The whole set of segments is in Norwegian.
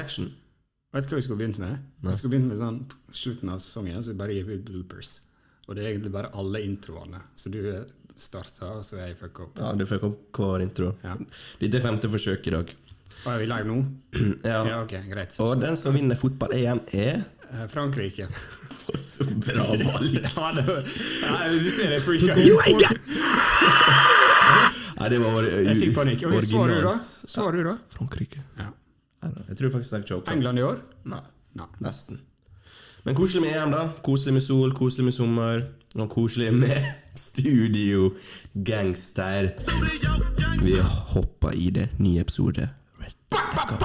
Action. Vet du hva vi skulle begynt med? Nei. Vi skulle begynt med sånn slutten av sesongen, så vi bare gir ut bloopers. Og det er egentlig bare alle introene. Så du starta, og så er jeg fucka opp. Ja, du fucka opp hver intro. Ja. Dette er femte forsøk i dag. Og er vi live nå? Ja. Ja, ok, greit. Og Så, den som vinner fotball-EM, er eh, Frankrike. Så bra valg! ja, det var, nei, du ser jeg freaka ut. Nei, det var bare Jeg fikk panikk. Okay, Svar du, da. originalt. Svar du, da. Frankrike. Ja. Jeg tror faktisk jeg choker. England i år? Nei, Nei. nesten. Men koselig med EM, da. Koselig med sol, koselig med sommer. Og koselig med studio gangster. Vi hopper i det. Ny episode. Go.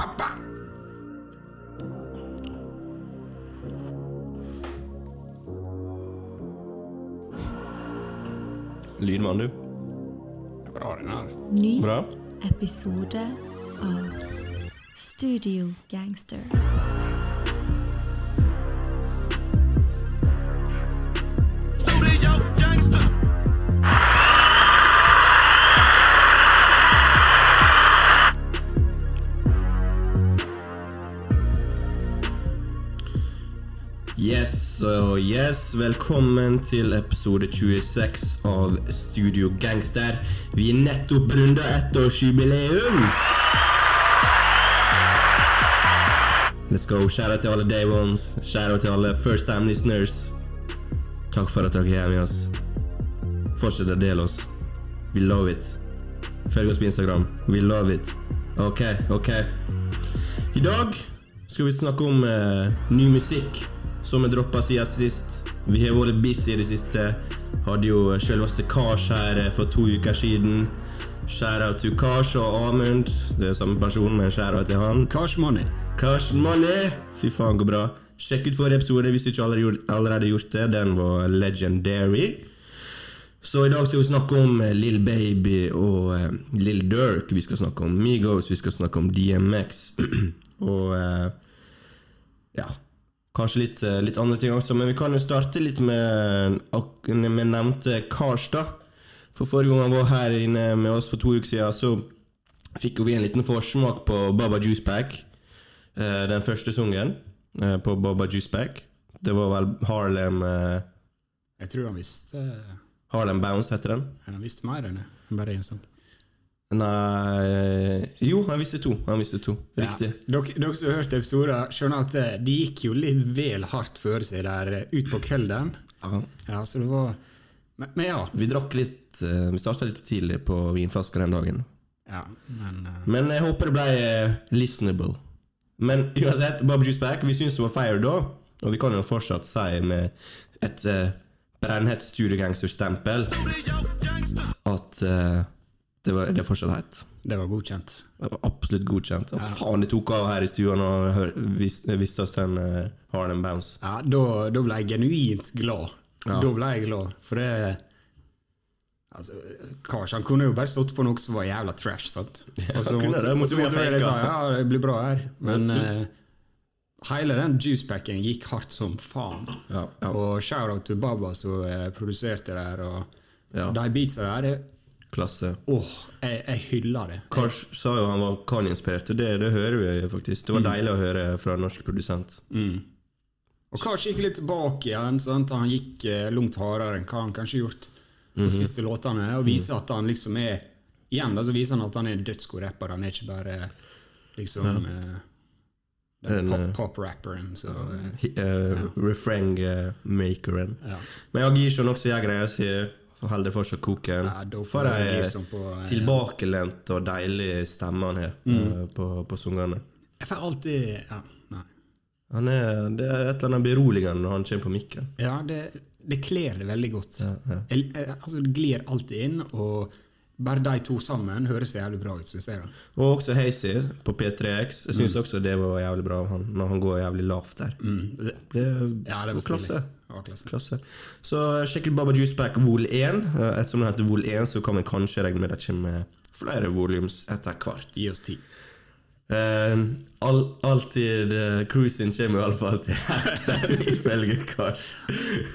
Lydmann, du. Bra, den her. Ny Bra? episode av Studio Gangster. Yes og yes, velkommen til episode 26 av Studio Gangster. Vi er nettopp runda ettårsjubileum! Let's go. Shout out til alle day ones. Shout out til alle first time listeners. Takk for at dere er med oss. Fortsett å dele oss. We love it. Følg oss på Instagram. We love it. Ok, ok. I dag skal vi snakke om uh, ny musikk som er droppa siden sist. Vi har vært busy i det siste. Hadde jo selveste Kars her eh, for to uker siden. Share out til Kars og Amund. Det er samme person, men share out til han. Kars money. Kars Money! Fy faen, går bra. Sjekk ut forrige episode hvis du ikke allerede gjort, det. Den var legendary. Så i dag skal vi snakke om eh, Lill Baby og uh, Lill Dirk. Vi skal snakke om Migos, vi skal snakke om DMX. og uh, ja Kanskje litt, uh, litt andre ting også, men vi kan jo starte litt med, med nevnte Karstad. For forrige gang han var her inne med oss for to uker siden, så fikk vi en liten forsmak på Baba Juice Pack. Eh, den første sungen eh, på Boba Juice Pack. Det var vel Harlem eh, Jeg tror han visste Harlem Bounce, heter den. Han visste mer enn. Bare en sang. Nei Jo, han visste to. Han visste to. Riktig. Ja. Dere, dere som har hørt episoder, skjønner at det de gikk jo litt vel hardt for seg der ut på kvelden. Ja. Ja, så det var Men, men ja. Vi drakk litt Vi starta litt tidlig på vinflaska den dagen. ja men uh, Men jeg håper det ble listenable. Men uansett, Bob Juice Back, vi syns det var fire da, og vi kan jo fortsatt si med et uh, brennhett studiogangsterstempel at uh, det, var, det fortsatt heit. det var godkjent. Det var absolutt godkjent. Og faen, det tok av her i stua når jeg vis- visste oss den uh, Harlem Bounce. Ja, da ble jeg genuint glad. Ja. Da ble jeg glad, for det Altså, Kars han kunne jo bare stått på noe som var jævla trash. sant? Og så måtte, det, måtte, måtte vi vi liksom, ja, det blir bra her. Men uh, hele den juicepacken gikk hardt som faen. Ja, ja. Og shout-out til Baba som eh, produserte der. Og Ja. de beatsa der Klasse. Åh, jeg, jeg hyller det. Kars sa jo han var Kanye-inspirert, og det, det hører vi faktisk. Det var deilig å høre fra en norsk produsent. Mm. Og Kars gikk litt tilbake igjen. Sant? Han gikk uh, langt hardere enn hva han kanskje gjort på Mhm. siste låtene. Og viser at han liksom er Igjen da, så viser han at han er dødsgod rapper. Han er ikke bare liksom ja. eh, pop- pop-rapperen. Pop uh, eh, Refreng-makeren. ja. Men gir Gishon også greier å si. Holder fortsatt koken. Ja, For det ei eh, tilbakelent og deilig stemme han har eh, på, på sangene. Jeg får alltid Ja, nei. Han er, det er et eller annet beroligende når han kommer på mikken. ja det, det kler det veldig godt. Ja, ja. Jeg, altså, det glir alltid inn, og bare de to sammen høres jævlig bra ut, Synes jeg. da. Og også Hazy på P3X. Jeg syns også det var jævlig bra han når han går jævlig lavt der. Mm, det, Det ja, det var klasse. Klasse. klasse. Så sjekk ut Baba Juice Back Vol 1. Eh, Ettersom den heter Vol 1, så kan vi kanskje regne med det kommer flere volumes etter hvert. Gi oss tid. Eh, all, alltid uh, Cruising kommer iallfall til hesten, ifølge Kars.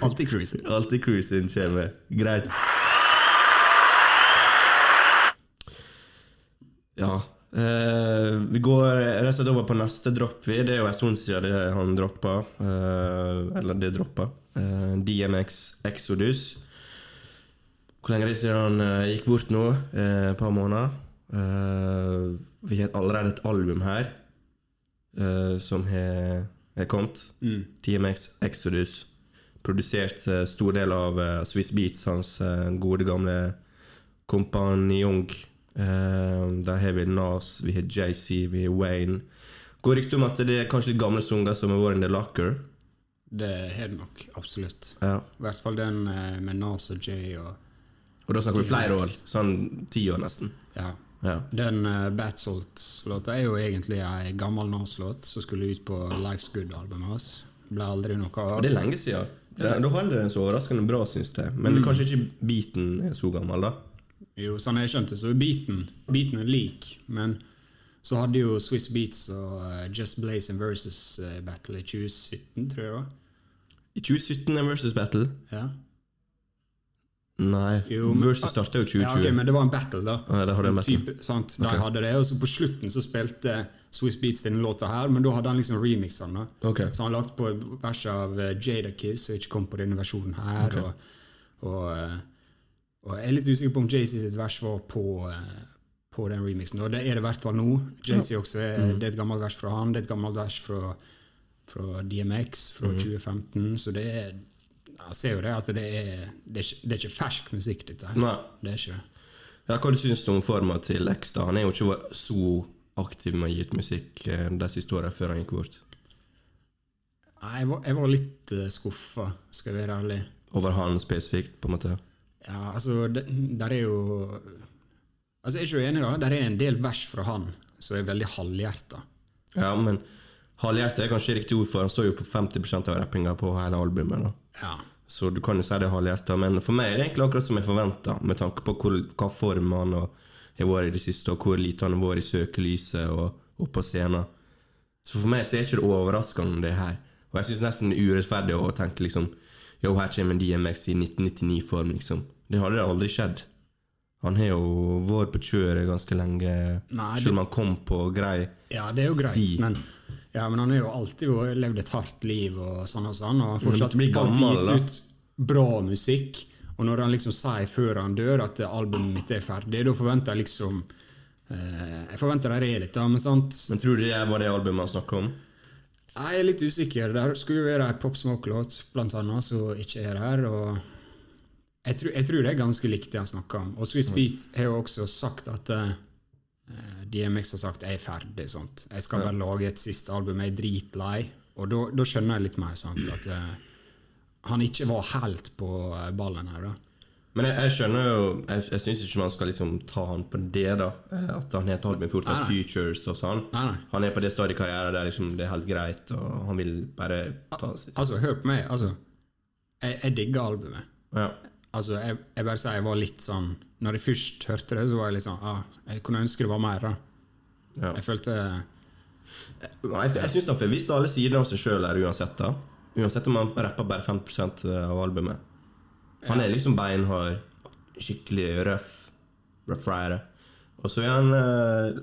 Alltid cruising. Alltid Cruising kommer. Greit. Ja, Uh, vi går rett over på neste dropp. vi. Det er jo en stund siden han droppa. Uh, eller det droppa. Eh, DMX Exodus. Hvor lenge er det siden han eh, gikk bort nå? Eh, et par måneder. Eh, vi har allerede et album her uh, som har kommet. Mm. TMX Exodus. Produsert uh, stor del av uh, Swiss Beats, hans gode, gamle kompanjong. Der har vi Nas, vi har JC, vi har Wayne. Går rykte om at det er kanskje litt gamle sanger som har vært in the locker. Det har det nok absolutt. Ja. I hvert fall den med Nas og Jay og Og da snakker vi flere år. Sånn ti år, nesten. Ja. Ja. Den uh, Batsalts-låta er jo egentlig ei gammel Nas-låt som skulle ut på Life's Good-albumet hans. Ble aldri noe av. det er lenge siden. Det, da holder den så overraskende bra, syns jeg. Men kanskje ikke beaten er så gammel, da. Jo, sånn jeg skjønte, så beaten, beaten er lik, men så hadde jo Swiss Beats og uh, Just Blazing versus uh, Battle i 2017, tror jeg det var. I 2017 er Versus Battle. Ja. Nei, Jo, men- Versus starta jo 2020. ja, ok, men det var en battle, da. Ja, det hadde en battle. Type, sant? De Ok. hadde det, og så på slutten så spilte Swiss Beats denne låta her, men da hadde han liksom remixen. da. Ok. Så han lagt på vers av eh, Jada Kiss, som ikke kom på denne versjonen her. Okay. Og, og, eh, og jeg er litt usikker på om JC sitt vers var på, eh, på den remixen. Og det er det i hvert fall nå. JC også er, Mm. Det er et gammelt vers fra han, det er et gammelt vers fra, fra DMX fra Mm. 2015. Så det er Jeg ser jo det at det er, det er, ikke, det er ikke fersk musikk, dette her. Nei. Det er ikke det. Ja, hva du syns du om forma til da? Han er jo ikke vært så aktiv med å gi ut musikk eh, de siste åra før han gikk bort. Nei, Jeg var, jeg var litt uh, skuffa, skal jeg være ærlig. Over han spesifikt, på en måte. Ja, altså, det, der er jo Altså, Jeg er ikke enig, da. Der er en del vers fra han som er veldig halvhjerta. Ja, men halvhjerta er kanskje riktig ord, for han står jo på 50% av rappinga på hele albumet. da. Ja. Så du kan jo si det er halvhjerta, men for meg er det egentlig akkurat som jeg forventa, med tanke på hvor, hva form han har vært i det siste, og hvor lite han har vært i søkelyset og, og på scenen. Så for meg så er ikke overraskende, det her. Og jeg syns nesten det er urettferdig å tenke liksom Jo, her kommer DMX i 1999-form, liksom. Det hadde aldri skjedd. Han har jo vært på kjøret ganske lenge, Nei, selv om han kom på grei sti. ja, det er jo greit, men ja, men han har jo alltid levd et hardt liv og sånn og sånn, og fortsatt alltid gitt ut bra musikk. Og når han liksom sier før han dør at albumet mitt er ferdig, da forventer jeg liksom eh, Jeg forventer de er litt, da, men sant Men tror du det var det albumet han snakka om? Jeg er litt usikker. Det skulle jo være ei Pop Smoke-låt, blant annet, som ikke er her. og jeg tror, jeg tror det er ganske likt det han snakker om. Og Swiss Beats har jo også sagt at uh, DMX har sagt 'jeg er ferdig'. Sant? Jeg skal bare lage et siste album. Jeg er dritlei. Og da skjønner jeg litt mer sant? at uh, han ikke var helt på ballen her. da. Men jeg, jeg skjønner jo Jeg, jeg syns ikke man skal liksom ta han på det, da. At han av Nei, nei. futures og sånn. Nei, nei. Han er på det stadiet i karrieren der liksom det er helt greit, og han vil bare ta sitt. Altså, hør på meg. altså, Jeg, jeg digger albumet. Ja. Altså, jeg, jeg bare sier jeg var litt sånn Når jeg først hørte det, så var jeg litt sånn ah, Jeg kunne ønske det var mer. da. Ja. Jeg følte Jeg, Jeg, jeg syns han får vist alle sider av seg sjøl her uansett. da Uansett om han rapper bare 50 av albumet. Han er liksom beinhard, skikkelig røff, rough rider. Og så er han eh,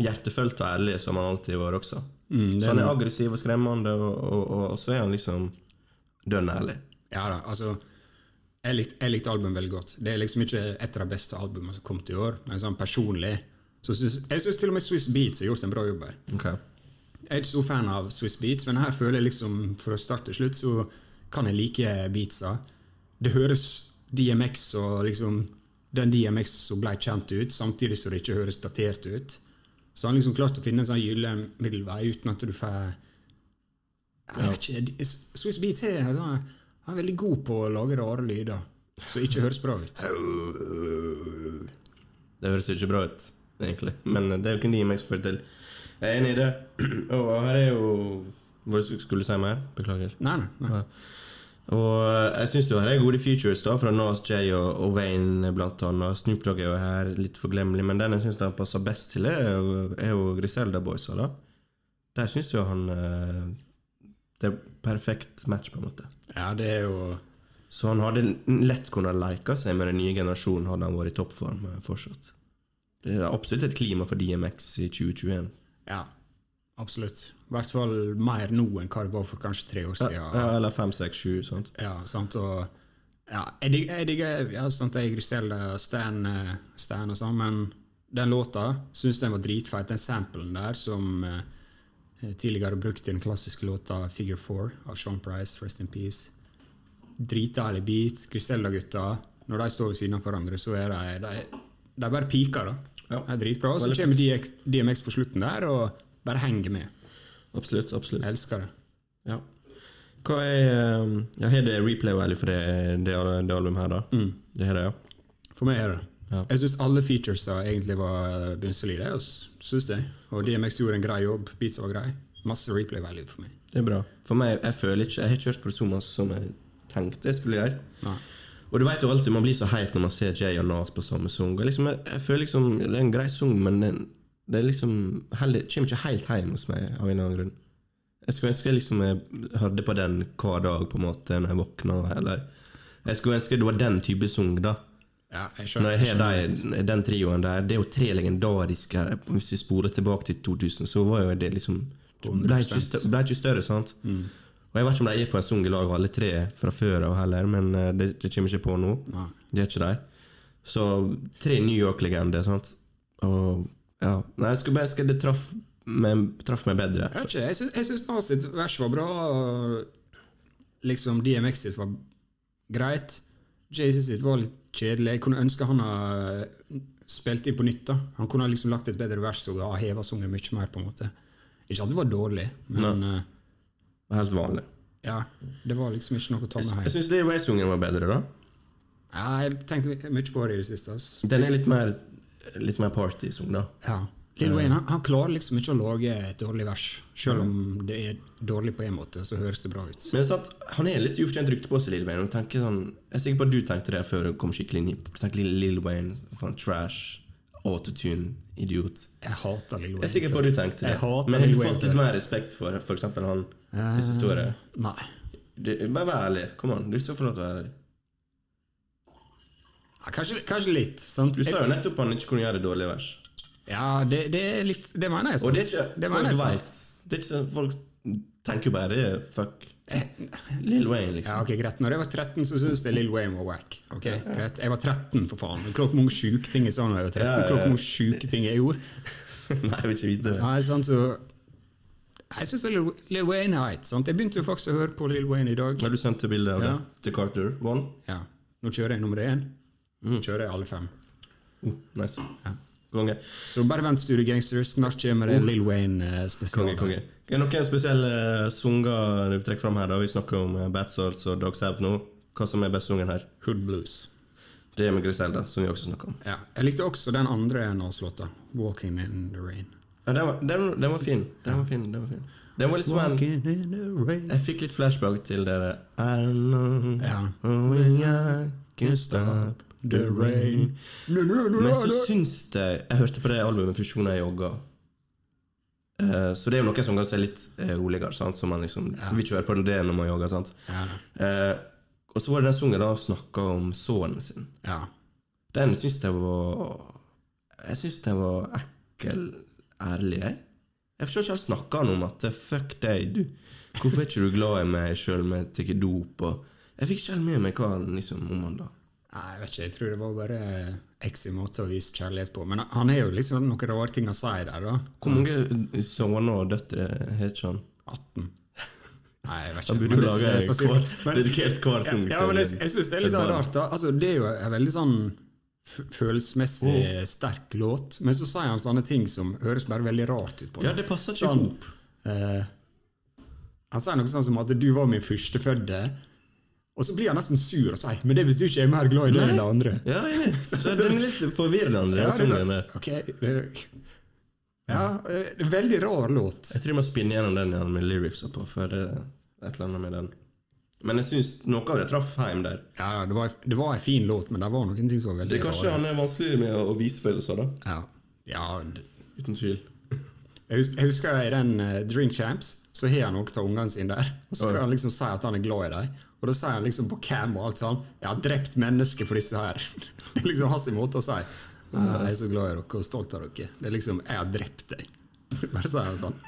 hjertefølt og ærlig, som han alltid var også. Mm, så han er aggressiv og skremmende, og, og, og, og så er han liksom dønn ærlig. Ja da, altså Jeg likte, jeg likte albumet veldig godt. Det er liksom ikke et av de beste albumene som kom til i år, men sånn personlig så synes, Jeg syns til og med Swiss Beats har gjort en bra jobb her. Okay. Jeg er ikke så fan av Swiss Beats, men her føler jeg liksom for å starte til slutt, så kan jeg like beatsa. Det høres DMX og liksom den DMX som ble kjent ut, samtidig som det ikke høres datert ut. Så han liksom klarte å finne en sånn gyllen middelvei uten at du får ikke, Swiss Beats sånn, han er veldig god på å lage rare lyder som ikke høres bra ut. Det høres ikke bra ut, egentlig. Men det er jo ikke DMX får til. Jeg er enig i det. Og her er jo Hva skulle du si mer? Beklager. Nei, nei. nei. Og jeg syns her er gode features da fra Nas J og, og Wayne, blant annet. Snoop Dogg er jo her litt forglemmelig, men den jeg syns han passer best til, er jo, er jo Griselda Boysa. da Der syns jo han eh, Det er perfekt match, på en måte. Ja, det er jo Så han hadde lett kunnet leke seg med den nye generasjonen, hadde han vært i toppform eh, fortsatt. Det er absolutt et klima for DMX i 2021. Ja, absolutt. I hvert fall mer nå enn hva det var for kanskje tre år siden. ja, eller 5, 6, 7, sant? Ja, sant, og ja, jeg digger, jeg digger ja, sånt jeg Griselda, Stan, eh, Stan og sånn, men den låta syns den var dritfeit. Den samplen der som eh, tidligere brukt i den klassiske låta Figure Four' av Sean Price, Rest in Peace. Dritdeilig beat. Griselda-gutta, når de står ved siden av hverandre, så er de De, de bare piker, da. Ja. Det er dritbra. Og så kommer DX, DMX på slutten der og bare henger med. Absolutt. absolutt. Jeg elsker det. Ja. Hva er um, ja, Har det replay value for det, det, det albumet her, da? Mm. Det har det, ja. For meg er det. Ja. Jeg syns alle featuresa egentlig var bunnsolide. jeg Synes det. Og DMX gjorde en grei jobb. Beatsa var grei. Masse replay value for meg. Det er bra. For meg, jeg føler ikke Jeg har ikke hørt på det så masse som jeg tenkte jeg skulle gjøre. Nei. Og du vet jo alltid man blir så hyped når man ser Jay og Nas på samme sang. Liksom, jeg, jeg føler liksom Det er en grei sang, men det, det er liksom heller, kommer ikke helt hjem hos meg av en eller annen grunn. Jeg skulle ønske jeg liksom jeg hørte på den hver dag på en måte når jeg våkna. Eller jeg skulle ønske det var den type sang, da. Ja, jeg skjønner. jeg har skjønner de, den trioen der, det er jo tre legendariske Hvis vi spoler tilbake til 2000, så var jo det liksom Ble ikke, ble ikke større, sant? Og jeg vet ikke om de er på en i lag, alle tre fra før av heller, men eh, det, det kommer ikke på nå. Nei. Det er ikke de. Så tre New York-legender, sant? Og ja Nei, jeg skulle bare ønske det traff meg, traff meg bedre. Jeg ikke, jeg syns, jeg syns Nas sitt vers var bra. Liksom DMX sitt var greit. Jay-Z sitt var litt kjedelig. Jeg kunne ønske han hadde spilt inn på nytt. da Han kunne liksom lagt et bedre vers og ha heva sangen mye mer. på en måte Ikke at det var dårlig, men eh, Helt vanlig. ja, det var liksom ikke noe å ta med Jeg hjem. syns Lil Way-sungen var bedre, da. Ja, jeg tenkte mye på det i det siste. Altså. Den er litt mer Litt mer party-sang, da. Ja. Lil Wayne han, han klarer liksom ikke å lage et dårlig vers. Selv om det er dårlig på en måte, så høres det bra ut. Men sant, han er litt ufortjent rykte på seg, Lil Wayne. Sånn, jeg er sikker på at du tenkte det før du kom skikkelig inn i Du tenkte Lil Wayne, sånn trash, autotune, idiot. Jeg hater Lil Wayne. Jeg er sikker på at du tenkte det. Jeg Men har du fått litt mer respekt for eksempel han det står det? Nei. Du, Bare vær ærlig. Kom an, du skal få lov til å være ærlig. Ja, kanskje, kanskje litt. Sant? Du sa jo nettopp at han ikke kunne gjøre dårlige vers. Ja, det, det er litt Det mener jeg. Og Sant? det er ikke det Folk vet. Det er ikke sånn Folk tenker bare fuck Lill Lil Wayne, Ja, liksom. ok, Greit. Når jeg var 13, så syntes jeg Lil Wayne var wack. Ok, greit. Jeg var 13, for faen. Klokk mange sjuke ting jeg sa da jeg var 13. Ja, ja, ja. Klokk mange sjuke ting jeg gjorde. Nei, jeg vil ikke vite det. Nei, sant, så Jeg syns Lil, Lil Wayne er heit. Sant? Jeg begynte jo faktisk å høre på Lil Wayne i dag. Har du sendt bilde av Ja. det til Carter? One? Ja. Nå kjører jeg nummer én. Mm. Nå kjører jeg alle fem. Oh, nice. Konge. Så bare vent, Studio Gangster. Snart kommer det Lil Wayne eh, spesial. Konge, konge. Er det noen spesielle eh, sanger du trekker fram her? da? Vi snakker om Bat Salts og Dogs Have nå. Hva som er best sungen her? Hood Blues. Det er med Griselda, som vi også snakker om. Ja. Jeg likte også den andre Nas-låta. 'Walking in the Rain'. Ja, den, var, den, den var fin. Den var fin. Den var fin. Den var litt som en. Jeg fikk litt flashback til det der I know Ja. when I can stop the rain. Men så syns jeg Jeg hørte på det albumet Fusjoner jeg jogga. Uh, så det er jo noe som kanskje er litt uh, roligere. Sant? Så man liksom vil ikke høre på det når man jogger. Sant? Ja. Uh, og så var det den sangen da snakka om sønnen sin. ja. Den syns jeg var Jeg syns den var ekkel ærlig. Jeg, jeg forstår ikke helt snakka han om at eh, fuck deg, du. Hvorfor er ikke du glad i meg sjøl om jeg tar dop? Og jeg fikk ikke helt med meg hva han liksom omhandla. Nei, jeg vet ikke. Jeg tror det var bare X i måte å vise kjærlighet på. Men han har jo liksom noen rare ting å si der, da. Hvor mange sønner og døtre har ikke han? 18. Nei, jeg vet ikke. Da burde du lage en dedikert hver sang Ja, men jeg, jeg syns det er litt sånn rart. da Altså, Det er jo en veldig sånn følelsesmessig oh. sterk låt, men så sier han sånne ting som høres bare veldig rart ut på Ja, det passer ikke Sånn, hop. eh, Han sier noe sånn som at 'du var min førstefødte', og så blir han nesten sur og sier 'men det betyr ikke jeg er mer glad i deg enn de andre'. Ja, jeg vet. Så den er litt forvirrende, Ja, det er sånn, så- ok, det, ja, eh, det en veldig rar låt. Jeg tror jeg må spinne gjennom den igjen med lyrics på, for det er et eller annet med den. Men jeg syns noe av det traff hjem der. Ja, det var, det var en fin låt, men det var noen ting som var veldig Det er kanskje rare. han er vanskelig med å vise følelser, da. Ja, ja Uten tvil. Jeg husker, jeg husker i den eh, Drink Champs, så har han noen av ungene sine der. Og så skal han liksom si at han er glad i dem. Og da sier han liksom på cam og alt sånn 'Jeg har drept mennesker for disse her'. Det er liksom hans måte å si. Jeg er så glad i dere og stolt av dere. Det er liksom Jeg har drept deg. Bare sier han sånn.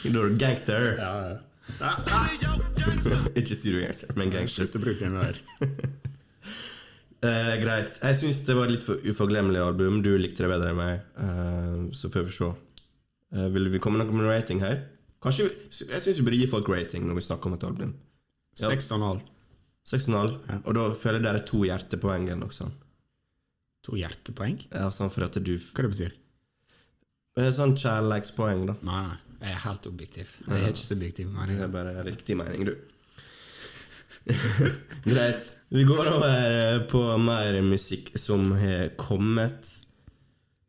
Da er du gangster. Ja, ja. Ah, ah. Ikke studiogangster, men gangster. Slutt å bruke den der. Eh, greit. Jeg syns det var et litt for uforglemmelig album. Du likte det bedre enn meg, eh, så får vi se. Eh, vil vi komme noe med rating her? Kanskje vi, Jeg syns vi burde gi folk rating når vi snakker om et album. Ja. Seks og en halv. 6,5. Ja. Og da føler jeg det er to hjertepoeng eller noe sånt. To hjertepoeng? Ja, sånn for at du Hva det betyr Det er Sånn kjærlighetspoeng, da. Nei, nei. Jeg er helt objektiv. Jeg er ikke subjektiv. Det er bare riktig mening, du. Greit. Vi går over eh, på mer musikk som har kommet.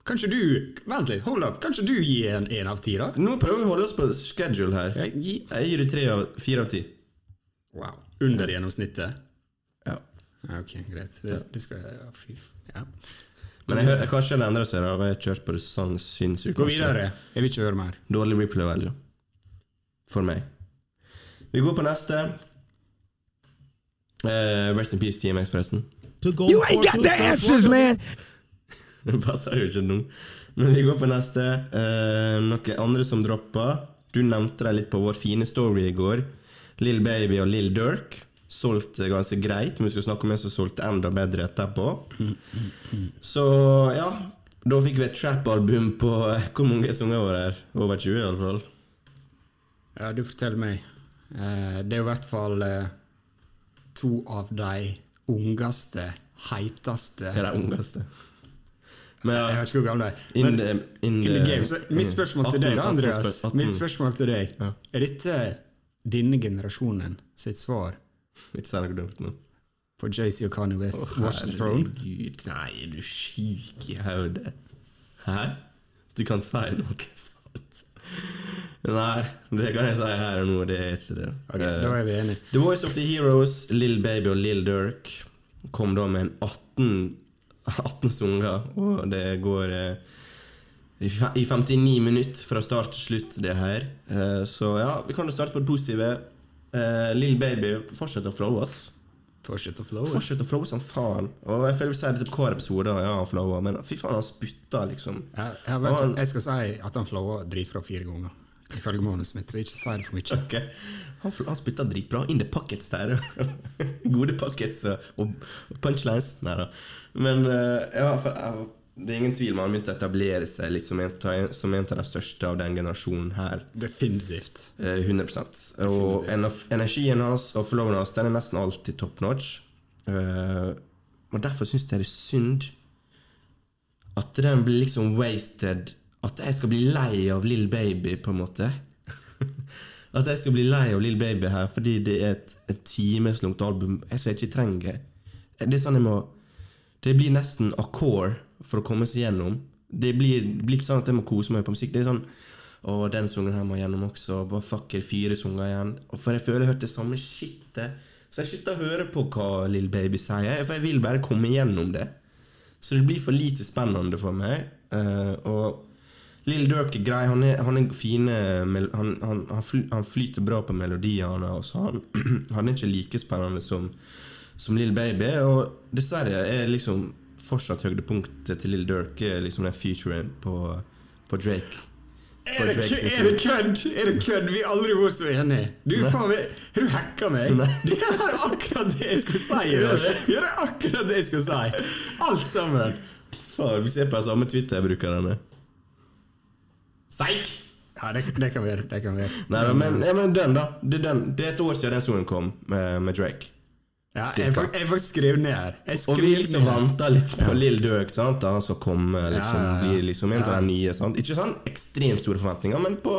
Kanskje du Vent litt, hold up. Kanskje du gir en én av ti, da? Nå prøver vi å holde oss på schedule her. Jeg gir det tre av fire av ti. Wow. Under gjennomsnittet? Ja. Ja, ok, greit. Det, det skal jeg ja, Fy. Ja. Men jeg hører, kanskje det endrer seg, da. Jeg har kjørt på det sånn sinnssykt. Gå videre. Jeg vil ikke høre mer. Dårlig replay value. For meg. Vi går på neste. Uh, rest in peace, TMX, forresten. You ain't got the answers, man. Det passer jo ikke nå. Men vi går på neste. Uh, noe andre som dropper. Du nevnte det litt på vår fine story i går. Lill Baby og Lill Dirk Solgte ganske greit, men vi skal snakke om en som solgte enda bedre etterpå. Så ja, da fikk vi et trap-album på Hvor mange sanger var det? Over 20, i alle fall. Ja, du forteller meg. Eh, det er i hvert fall eh, to av de ungeste, heiteste Ja, de ungeste. Men Jeg vet ikke hvor gamle de er. mitt spørsmål til deg, da, 18, Andreas. 18, Mitt spørsmål til deg. Er dette denne generasjonen sitt svar noe dumt nå. på JC og Kanye West Watch the Throne? Gud, nei, er du sjuk i hodet? Hæ? Du kan si noe sånt? Nei, det kan jeg si her og nå, det er ikke det. Ok, Eh, da er vi enige. The Voice of the Heroes, Lill Baby og Lill Dirk kom da med en 18, 18 sanger, og det går eh, i 59 minutter fra start til slutt, det her. Eh, så ja, vi kan jo starte på det positive. Uh, Lill Baby fortsetter å flowe, ass. Fortsett å flowe. Fortsett å flowe som faen. Og jeg føler vi sier det til hver episode, ja, han flower, men fy faen, han spytta, liksom. Jeg, jeg, vet, jeg skal si at han flower dritbra fire ganger, ifølge manuset mitt, så ikke si det for mye. Okay. Han, han spytta dritbra. In the pockets der. Gode pockets og, og punchlines. Nei da. Men eh, ja, for, eh, det er ingen tvil om han begynte å etablere seg liksom, som en av de største av den generasjonen her. Definitivt. 100 Definitivt. Og energien hans og flowen hans Den er nesten alltid top notch. Eh, og derfor syns jeg det er synd at den blir liksom wasted. At jeg skal bli lei av Lill Baby, på en måte. at jeg skal bli lei av Lill Baby her fordi det er et, et timeslangt album jeg som ikke trenger. Det er sånn jeg må Det blir nesten akkord for å komme seg gjennom. Det blir, blir ikke sånn at jeg må kose meg på musikk. Det er sånn Å, den sangen her må gjennom også. Bare fucker fire sanger igjen. Og For jeg føler jeg har hørt det samme skittet. Så jeg sitter og hører på hva Lill Baby sier, for jeg vil bare komme gjennom det. Så det blir for lite spennende for meg. Uh, og Lill Durk er grei. Han er, han er fine han, han, han, fly, han flyter bra på melodiene. Og han, han er ikke like spennende som, som Lill Baby. Og dessverre er liksom fortsatt høydepunktet til Lill Durk er liksom den featuren på, på Drake. På Er det, Drake er det kødd? Er det kødd? Vi har aldri vært så enige. Du, faen meg, har du hacka meg? Nei. Det er akkurat det jeg skulle si. Det er akkurat det jeg skulle si. Alt sammen. Far, vi ser på de samme Twitter-brukerne. Seik! Ja, det, det kan være. Det kan være. Nei, men, ja, men den, da. Det den. det er et år siden den sangen kom, med, med Drake. Ja, jeg, jeg får skrevet ned her. Og vi liksom venta litt på Lill Durk, sant? han som kommer. Liksom, Ja, ja, ja. Blir liksom en av de nye. Sant? Ikke sånn ekstremt store forventninger, men på,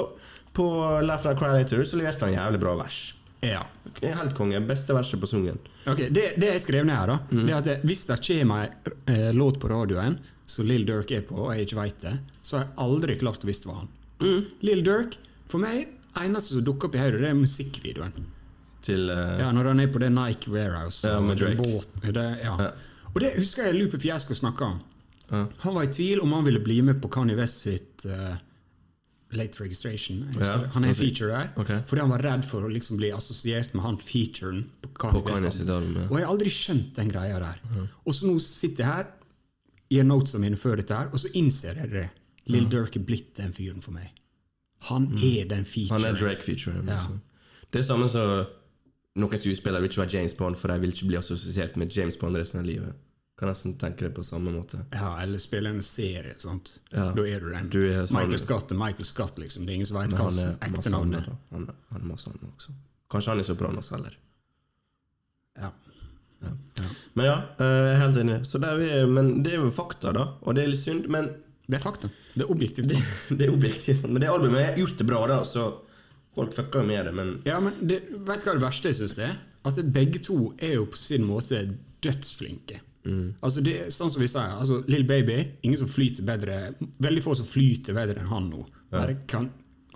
på Now Cry Later så leverte han jævlig bra vers. Ja. Helt konge. Beste verset på sungen. Okay, Det, det jeg skrev ned her, da Mm. Det er at det, Hvis det kommer ei eh, låt på radioen som Lill Durk er på, og jeg ikke veit det, så har jeg aldri klart å visst hva han. Mm. Lill Durk, for meg, eneste som dukker opp i hodet, det er musikkvideoen. Til uh, Ja, Når han er på det Nike Warehouse. Ja, med Drake. båt- det, ja. Ja. Og det husker jeg Lupe Fiasco snakka om. Ja. Han var i tvil om han ville bli med på Kanye West sitt uh, Late Registration. Han er en feature der. okay. Fordi han var redd for å liksom bli assosiert med han featuren på Kanye På Kanye West. album. Og jeg har aldri skjønt den greia der. Og så nå sitter jeg her gir notesene mine før dette her, og så innser jeg det. Lill Dirk er blitt den fyren for meg. Han er den featuren. Han er Drake-featuren. Liksom. Det er samme som noen skuespillere vil ikke være James Bond, for de vil ikke bli assosiert med James Bond resten av livet. Kan nesten tenke det på samme måte. Ja, eller spille en serie. sant? Ja. Da er du den. Du er sånn- Michael Scott er Michael Scott, liksom. Det er ingen som vet hva som ekte navn er. Han, han er masse annet også. Kanskje han er Sopranos heller. Ja. Men ja, eh, jeg er helt enig. Så det er men det er jo fakta, da. Og det er litt synd. Men Det er fakta. Det er objektivt det, sant. det er objektivt. sant? Men det albumet har gjort det bra, da, så folk fucker jo med det. Men Ja, men det, vet du hva det verste jeg syns det er? At begge to er jo på sin måte dødsflinke. Mm. Altså det sånn som vi sier, altså Lill Baby Ingen som flyter bedre Veldig få som flyter bedre enn han nå. Bare kan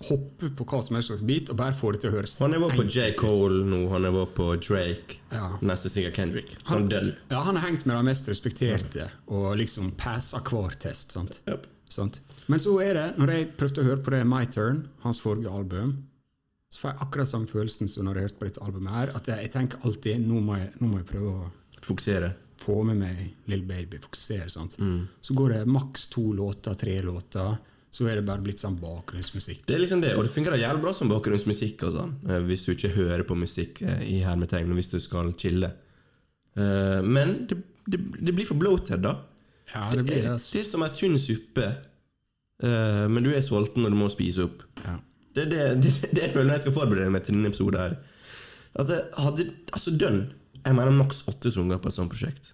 hoppe på hva som helst slags bit og bare få det til å høres han har vært på J. Cole nå, han har vært på Drake. Ja. Neste sikkert Kendrick. Sånn døll. Ja, han har hengt med de mest respekterte og liksom passa hver test. sant? Yep. Sant? Men så er det, når jeg prøvde å høre på det My Turn, hans forrige album, så får jeg akkurat samme følelsen som når jeg hørte på dette albumet her, at jeg, jeg tenker alltid nå må jeg, nå må jeg prøve å Fokusere. få med meg Lill Baby, fokusere. sant? Mm. Så går det maks to låter, tre låter, så er det bare blitt sånn bakgrunnsmusikk. Det er liksom det, og det fungerer jævlig bra som bakgrunnsmusikk og sånn, eh, hvis du ikke hører på musikk eh, i hermetegn, hvis du skal chille. Eh, Men det, det, det blir for bloated, da. Ja, det blir det. Det er som ei tynn suppe, men du er sulten og du må spise opp. Ja. Det er det, det, det jeg føler når jeg skal forberede meg til denne episoden her. At jeg hadde, altså dønn Jeg mener maks åtte sanger på et sånt prosjekt.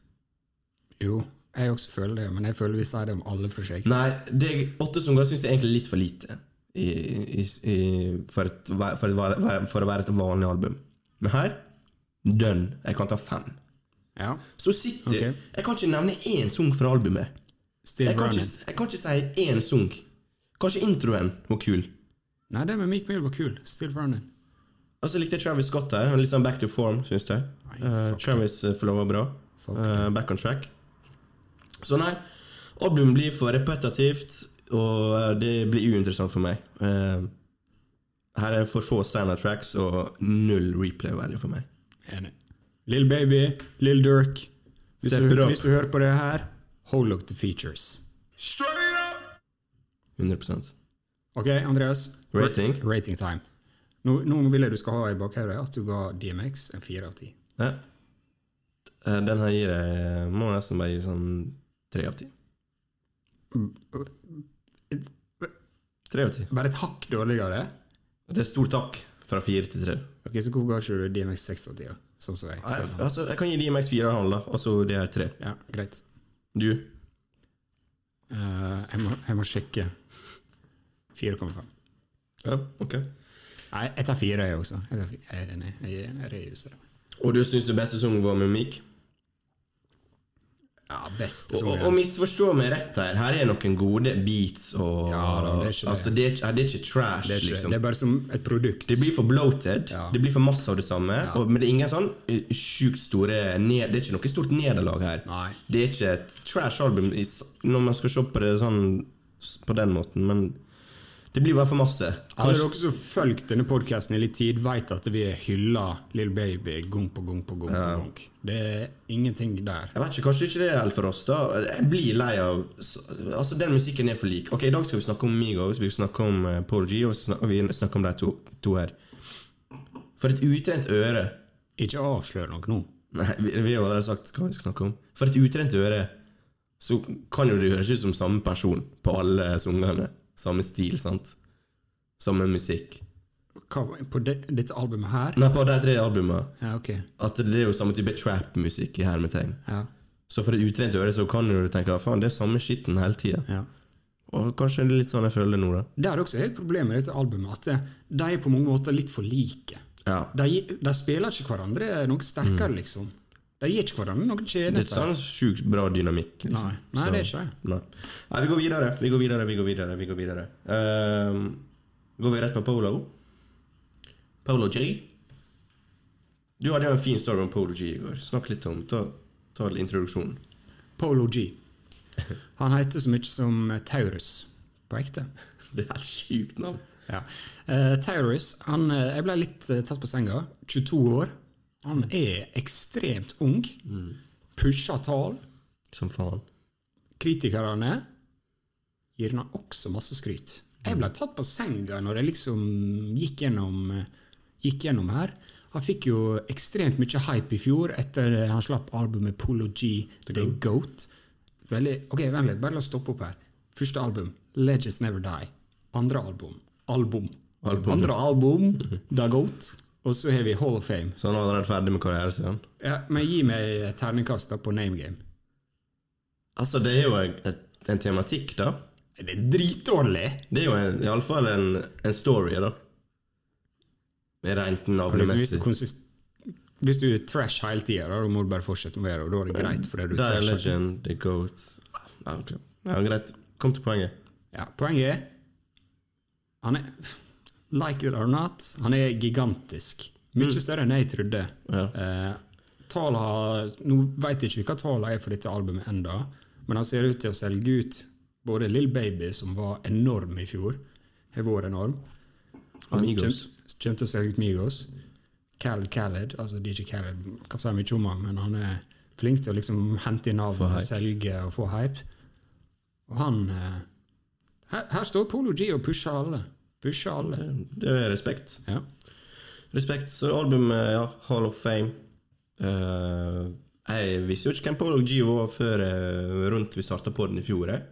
Jo, jeg også føler det, men jeg føler vi sier det om alle prosjekt. Nei, det, åtte sanger syns jeg egentlig er litt for lite i, i, i, for, et, for, et, for å være et vanlig album. Men her dønn. Jeg kan ta fem. Ja. Så City okay. Jeg kan ikke nevne én sang fra albumet. Still Jeg kan, ikke, jeg kan ikke si én sang. Kanskje introen var kul. Nei, det med Meek Mill var kul. Still Running. Altså likte jeg Travis Scott der. Han er Litt sånn back to form, syns jeg. Uh, Travis uh, var bra. Eh, back on track. Så nei, albumet blir for repetitivt, og eh, det blir uinteressant for meg. Uh, her er for få standard tracks og null replay value for meg. Enig. Lill Baby, Lill Durk. Hvis du, hvis du hører på det her, hold look the features. Straight up! 100 Ok, Andreas. Rating? Rating time. Nå, nå vil jeg du skal ha i bakhodet at du ga DMX en fire av ti. Ja. Eh, den her gir jeg Må nesten bare gi sånn tre av ti. Tre av ti. Bare et hakk dårligere. Det er stor takk fra fire til tre. Ok, Så hvor ga ikke du DMX seks av ti? Sånn som jeg ser. Altså, jeg kan gi DMX fire og en halv, og så det er tre. Ja, greit. Du? Uh, jeg, må, jeg må sjekke. 4,5. Ja, ok. Nei, jeg tar fire, jeg også. Jeg, fire. jeg er enig. Jeg, jeg rejusterer. Og du syns det beste sangen var med Mik? Ja, best Og, og, og misforstå meg rett her, her er noen gode beats og Ja, da, det er ikke det. Altså, det er, det er ikke trash, det, er ikke, liksom. det er bare som et produkt. Det blir for bloated, Ja. det blir for masse av det samme. Og, men det er ingen sånn eh, sjukt store ned, Det er ikke noe stort nederlag her. Nei. Det er ikke et trash-album når man skal se på det sånn på den måten, men det blir bare for masse. Alle dere som har fulgt denne podkasten i litt tid, vet at vi hyller Lill Baby gang på gang på gang. på gang. Det er ingenting der. jeg vet ikke, Kanskje ikke det helt for oss. da Jeg blir lei av Altså Den musikken er for lik. Ok, I dag skal vi snakke om Migos, vi skal snakke om uh, Paul G, og vi snakker om de to, to her. For et utrent øre Ikke avslør noe nå. Nei, vi, vi har allerede sagt hva vi skal snakke om. For et utrent øre så kan jo det høres ut som samme person på alle sangene. Samme stil, sant? Samme musikk. Hva, på det, dette albumet her? Nei, på de tre albumene. Ja, okay. At det er jo samme type trap-musikk i hermetegn. Ja, Så for et utrent øre så kan du tenke faen, det er samme skitten hele tida. ja. Og kanskje det litt sånn jeg føler det nå, da. Det er også helt problemet med dette albumet, at de er på mange måter litt for like. Ja. De, de spiller ikke hverandre noe sterkere, liksom. De gir ikke hverandre noen tjenester. Det er ikke sjukt bra dynamikk. Liksom. Nei, nei, det er ikke det. Nei. nei, vi går videre. Vi går videre, vi går videre. vi går videre Uh, Går vi rett på Polo? Polo G? Du hadde jo en fin story om Polo G i går. Snakk litt om Ta, ta introduksjon. Polo G. Han heter så mye som Taurus på ekte. Det er sjukt navn. Ja. Uh, Taurus han, eh, Jeg ble litt eh, tatt på senga. 22 år. Han er ekstremt ung. Pusher tall. Som faen. kritikerne gir ham også masse skryt. Jeg ble tatt på senga når jeg liksom gikk gjennom, gikk gjennom her. Han fikk jo ekstremt mye hype i fjor etter han slapp albumet Polo G, The Goat. Veldig, ok, vent litt, bare la oss stoppe opp her. Første album, Legends Never Die. Andre album, album. Album. Andre album, The Goat. Og så har vi Hall of Fame. Så han er allerede ferdig med karrieren sin. Ja, men gi meg et terningkast på Name Game. Altså, det er jo en, en tematikk, da. Det er dritdårlig! Det er jo iallfall en, en story, da. Rent hvis, du navnemessig. hvis du er trash hele tida, da må du bare fortsette med det, og da er det greit. for du Det er trash. Legend, The Goat ja, ok. ja, Greit. Kom til poenget. Ja, poenget er Han er Like it or not, han er gigantisk. Mye større enn jeg trodde. Ja. Eh, har, nå vet ikke vi hva tallene er for dette albumet enda, men han ser ut til å selge ut både Lill Baby, som var enorm i fjor, har vært enorm. Han Amigos. Kommer til å selge ut Migos. Khaled Khaled, altså DJ Khaled kan si mye om han, men han er flink til å liksom hente inn navn og selge og få hype. Og han eh, her, her står Polo G og pusher alle. Pusher alle. Det er respekt. Ja. Respekt. Så albumet, ja, Hall of Fame. uh, jeg visste jo ikke hvem Polo G var før eh, rundt vi starta på den i fjor. Jeg.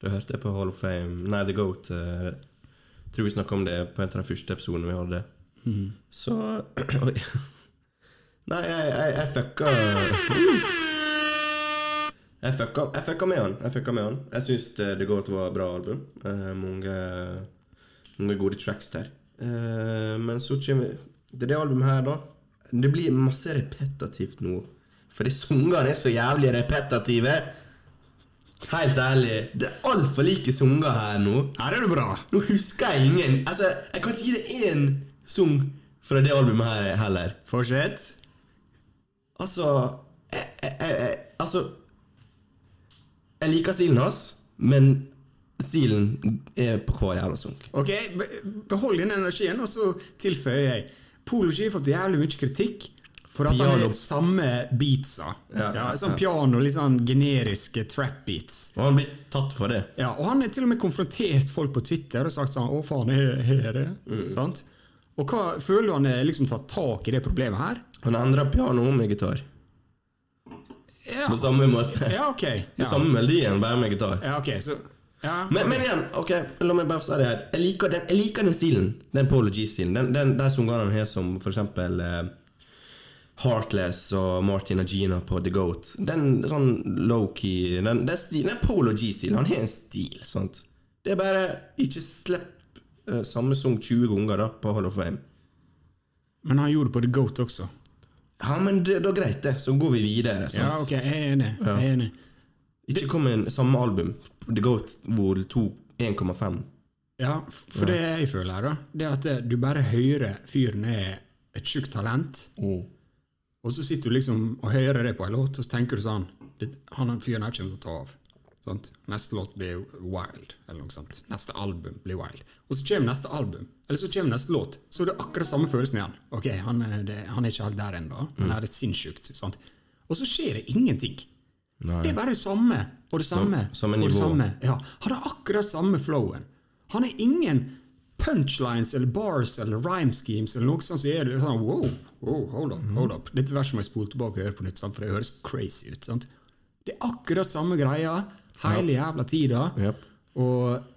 Da hørte jeg på Hall of Fame Nei, The Goat. Uh, jeg tror vi snakka om det på en av de første episodene vi hadde. Så Oi. Nei, jeg, jeg, jeg fucka Jeg fucka, jeg fucka med han. Jeg fucka med han. Jeg syns The Goat var et bra album. Mange, mange gode tracks der. Uh, men så kommer til det albumet her, da. Det blir masse repetitivt nå. Fordi sangene er så jævlig repetitive. Helt ærlig. Det er altfor like sanger her nå. Her er det bra! Nå husker jeg ingen Altså, Jeg kan ikke gi deg én sang fra det albumet her heller. Fortsett. Altså jeg, jeg, jeg, Altså Jeg liker stilen hans, men stilen er på hver jævla sunk. Ok, behold den energien, og så tilføyer jeg Polo har fått jævlig mye kritikk for at han har samme beatsa. Ja, Ja, sånn ja. piano, litt sånn generiske trap beats. Og han blir tatt for det. Ja, og han har til og med konfrontert folk på Twitter og sagt sånn 'Å, faen, er det'. Mm. Sant? Og hva, føler du han har liksom tatt tak i det problemet her? Han endra piano med gitar. Ja, På samme måte. ja ok. Ja. samme melodien, bare med gitar. Ja, ok, så ja, Men, men igjen, ok, la meg bare si det her. Jeg liker den, jeg liker den stilen. Den Polo G-stilen. Den, den der som har som for eksempel eh, Heartless og Martin og Gina på The Goat. Den sånn low-key Den, den, stil, den Polo G-stilen. Han har en stil, sant. Det er bare ikke slipp eh, samme sang 20 ganger da på Hall of Fame. Men han gjorde det på The Goat også. Ja, men det, da greit, det. Så går vi videre. Sant? Ja, ok, jeg er enig. Jeg er enig. Ikke kom med samme album. The Goat Vol 2 1,5. Ja, for det jeg føler her, da, det er at du bare hører fyren er et tjukt talent, og så sitter du liksom og hører det på en låt, og så tenker du sånn Han fyren her kommer til å ta av. Sant? Neste låt blir wild, eller noe sånt. Neste album blir wild. Og så kommer neste album, eller så kommer neste låt, så er det akkurat samme følelsen igjen. Ok, han det, han er ikke helt der ennå, men her er sinnssykt. Sant? Og så skjer det ingenting. Nei. Det er bare det samme og det samme. samme og det samme. Ja, han har akkurat samme flowen. Han har ingen punchlines eller bars eller rhyme schemes eller noe sånt. Så er det sånn wow, wow, hold up, hold up. Dette verset må jeg spole tilbake og høre på nytt, sant? for det høres crazy ut. Sant? Det er akkurat samme greia hele jævla tida. Yep. Og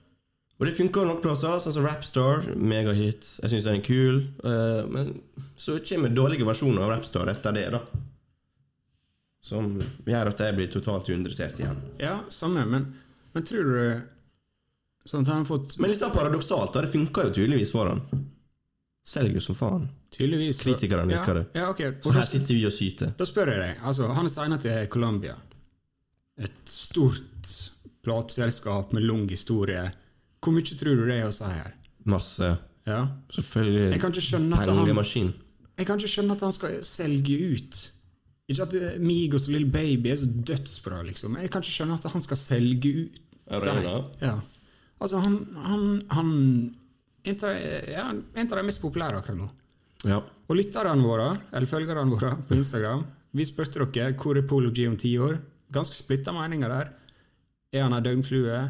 Og det funker nok plasser, sånn som Rapstar, megahit. Jeg syns den er kul. Uh, men så kommer dårlige versjoner av Rapstar etter det, da. Som gjør at jeg blir totalt uinteressert igjen. ja, samme, men, men tror du Sånn at han har fått Men litt sånn paradoksalt. Det funka jo tydeligvis for han. Selger jo som faen. tydeligvis Kritikerne ja, liker det. Ja, ok. Så her sitter vi og syter. Da spør jeg deg, altså han er signet til Columbia. Et stort plateselskap med lang historie. Hvor mye tror du det er å si her? Masse. Ja. Selvfølgelig. Pengemaskin. jeg kan ikke skjønne at han skal selge ut. Ikke at eh, Migos og Lill Baby er så dødsbra, liksom. Jeg kan ikke skjønne at han skal selge ut. Arena. Ja. Altså, han, han, han en av, en av de mest populære akkurat nå. Ja. Og lytterne våre, eller følgerne våre på Instagram, vi spurte dere hvor er Polo G om ti år. Ganske splitta meninger der. Er han ei døgnflue?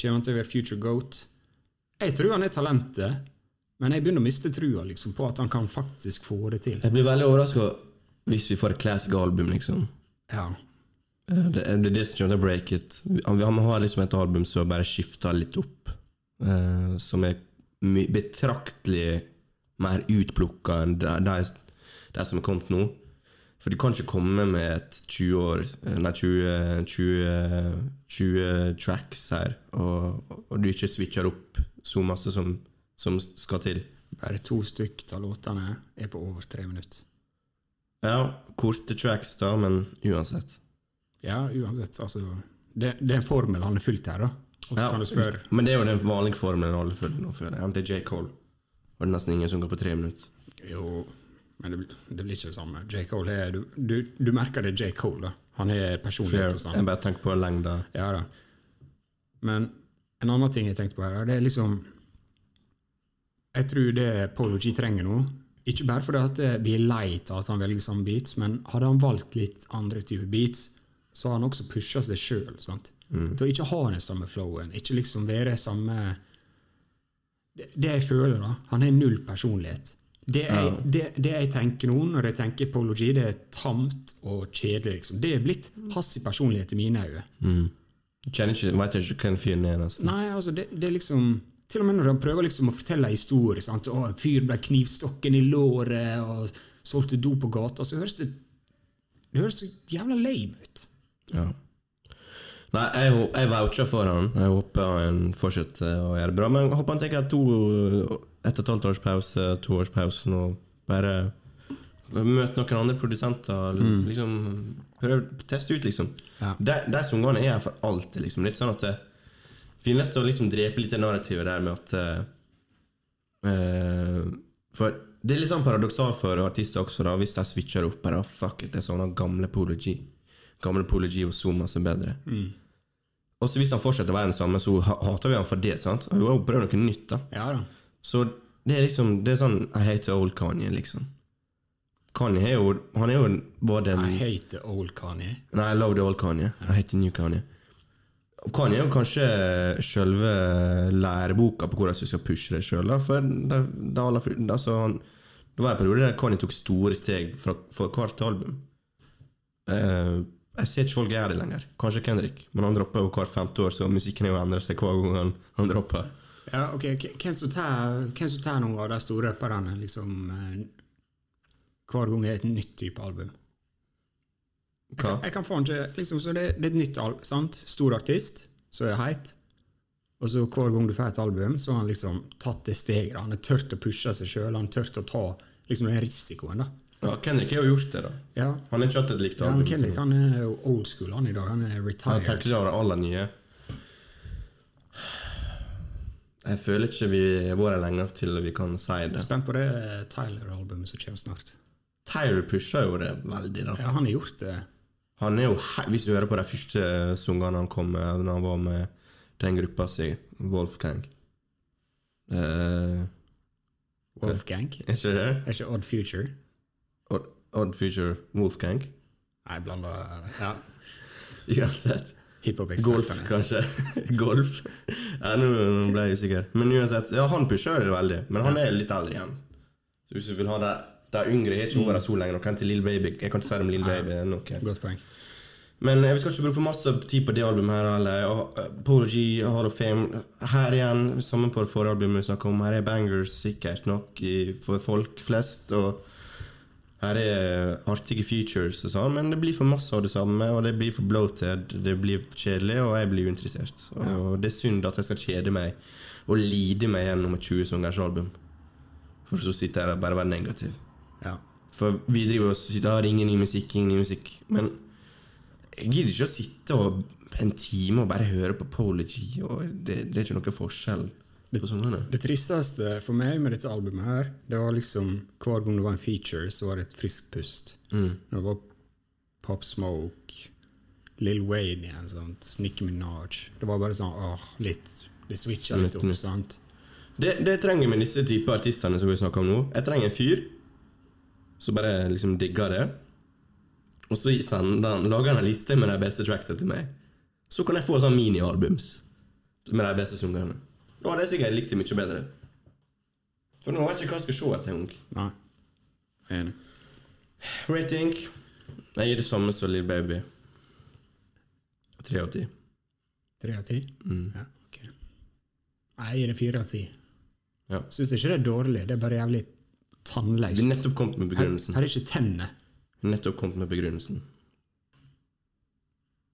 Kommer han til å være future goat? Jeg tror han er talentet, men jeg begynner å miste trua liksom, på at han kan faktisk få det til. Jeg blir veldig overraska hvis vi får et classic album, liksom. Ja. Eh, Det det er det som kommer til å break it. Vi har liksom et album som bare skifter litt opp. Uh, som er betraktelig mer utplukka enn de, de, de som er kommet nå. For de kan ikke komme med et 20 år Nei, 20, 20, 20 tracks her, og, og du ikke switcher opp så masse som, som skal til. Bare to stykk av låtene er på over tre minutter. Ja, korte tracks, da, men uansett. Ja, uansett. Altså, det, det er en formel han har fulgt her, da. Ja, kan du spørre Men det er jo den vanlige formelen alle følger nå før. Han til J. Cole. Og det er nesten ingen som går på tre minutter. Jo, men det, det blir ikke det samme. J. Cole er, du, du, du merker det er J. Cole, da. Han er personlighet og Jeg sånn. bare tenker på lengda. Ja da. Men en annen ting jeg tenkte på her, det er liksom Jeg tror det Polo G trenger nå Ikke bare fordi at det blir lei av at han velger samme beats, men hadde han valgt litt andre typer beats, så har han også pusha seg sjøl. Til å ikke ha den samme flowen, ikke liksom være samme det, det jeg føler, da Han har null personlighet. Det jeg, det, det jeg tenker nå, når jeg tenker på Logi, det er tamt og kjedelig. liksom. Det er blitt hans personlighet i mine øyne. Mm. Kjenner ikke, vet ikke hvem fyren er, nesten. Nei, altså, det, det er liksom Til og med når han prøver liksom å fortelle en historie sant? Å, En fyr ble knivstokken i låret og solgte do på gata, så høres det Det høres så jævla lame ut. Ja. Nei, jeg, jeg voucher for han. Jeg håper han fortsetter å gjøre det bra. Men jeg håper han tar to ett og et halvt års pause, to års pause nå. Bare møte noen andre produsenter. Liksom Prøv teste ut, liksom. Ja. De, de sangene er her for alltid, liksom. Litt sånn at det, Vi er nødt til å liksom drepe litt det narrativet der med at eh, For det er litt sånn paradoksalt for artister også, da, hvis de switcher opp bare, «Ah, Fuck it, det er sånn gamle Polo G. Gamle Polo G Zoom så masse bedre. Og så hvis han fortsetter å være den samme, så hater vi han for det. sant? Og Vi har noe nytt, da. Ja da. Så det er liksom Det er sånn I hate old Kanye, liksom. Kanye er jo Han er jo både en I hate old Kanye. Nei, I love the old Kanye. I hate the new Kanye. Er jo kanskje selve læreboka på hvordan vi skal pushe det sjøl. For det, det, altså, det var en periode der Kanye tok store steg fra, for hvert album. Uh, jeg ser ikke folk gjøre det lenger. Kanskje Kendrick, men han dropper jo hvert femte år, så musikken har jo endret seg hver gang han, han dropper. Ja, ok, hvem som tar noen av de store rapperne liksom, eh, hver gang er et nytt type album? Jeg kan, jeg kan få han ikke liksom, så det, det er et nytt album, sant? Stor artist, så er heit. Og så hver gang du får et album, så har han liksom tatt det steget. Han har tørt å pushe seg sjøl, han har tørt å ta liksom, den risikoen. da. Ja, Kendrick har jo gjort det, da. Ja, Han har ikke hatt et likt ja album. men Kendrick han er old school han i dag. Han er Han retired. tenker ikke over det aller nye. Jeg føler ikke vi har vært lenger til vi kan si det. Spent på det Tyler-albumet som kommer snart. Tyler pusher jo det veldig, da. Ja, Han har gjort det. Han er jo, Hvis du hører på de første sangene han kom med Når han var med den gruppa si, Wolfgang uh, Wolfgang. Er ikke det? Er ikke Odd Future? Odd, Odd Future Wolfgang? Nei, blanda ja. Uansett. Golf, kanskje. Golf. Ja, nå nå ble jeg usikker. Men uansett, ja, han pusher det veldig. Men han er litt eldre igjen. Så hvis du vil ha det de yngre, har ikke vært så lenge. Noen til Lill Baby. Jeg kan ikke si det om Lill Baby. er noe. Godt poeng. Men eh, vi skal ikke bruke for masse tid på det albumet. her eller og, Polo Hall of Fame Her igjen, sammen på det forrige albumet vi snakket om, her er bangers sikkert nok i, for folk flest. Og her er artige features og sånn, men det blir for masse av det samme. Og det blir for bloated, det blir kjedelig, og jeg blir uinteressert. Og det er synd at jeg skal kjede meg og lide meg gjennom et 20 sangers album. For så sitter jeg her og bare være negativ. Ja. For vi driver og sier da er ingen ny musikk, ingen ny musikk. Men jeg gidder ikke å sitte og en time og bare høre på Pology. Det, det er ikke noen forskjell på sangene. Det tristeste for meg med dette albumet her, det var liksom hver gang det var en feature, så var det et friskt pust. Mm. Når det var Pop Smoke, Lill Wayne igjen, sant? Nicki Minaj Det var bare sånn åh, litt Det switcha litt opp, sant? Det, det trenger vi med disse typer artistene som vi snakker om nå. Jeg trenger en fyr som bare liksom digger det. Og så sender han, lager han en liste med de beste tracksene til meg. Så kan jeg få sånn minialbums med de beste sangene. Da hadde jeg sikkert likt det mye bedre. For nå vet jeg ikke hva jeg skal se etter en. Nei. Enig. Rating Jeg gir det samme som Lill Baby. Tre av ti. Tre av ti? Mm. Ja, ok. Jeg gir det fire av ti. Ja. Syns ikke det er dårlig, det er bare jævlig tannløst. Vi nettopp kommet med her, her er ikke tennene. Nettopp kommet med begrunnelsen.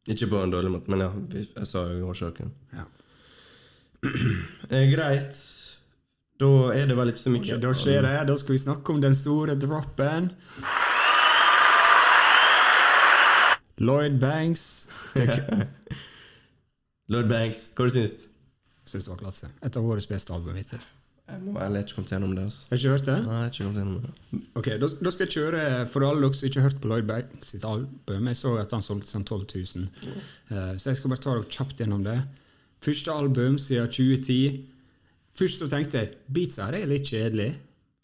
Ikke på en dårlig måte, men ja, jeg sa jo årsaken. Ja. Eh, greit. Da er det vel ikke så mye da skjer det. Da skal vi snakke om den store droppen. Lloyd Banks. Lloyd Banks, hva syns du? Syns det var klasse. Et av årets beste album hittil. Jeg må ærlig ikke kommet gjennom det. altså. Har du ikke hørt det? Nei, jeg har ikke kommet gjennom det. Ok, da, da skal jeg kjøre For alle dere som ikke har hørt på Lloyd Banks sitt album, jeg så at han solgte sånn 12 000. Eh, så jeg skal bare ta dere kjapt gjennom det. Første album siden 2010. Først så tenkte jeg beatsa her er litt kjedelig.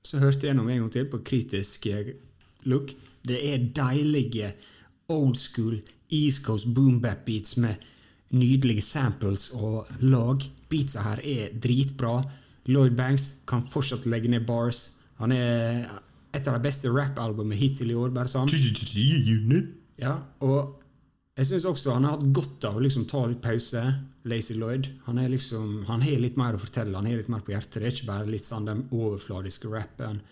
Så hørte jeg gjennom en gang til på kritisk eh, look. Det er deilige old school East Coast boom bap beats med nydelige samples og lag. Beatsa her er dritbra. Lloyd Banks kan fortsatt legge ned bars. Han er et av de beste rappalbumene hittil i år, bare sånn. Ja, og jeg syns også han har hatt godt av å liksom ta litt pause. Lazy Lloyd. Han er liksom, han har litt mer å fortelle, han har litt mer på hjertet. Det er ikke bare litt sånn den overfladiske rappen.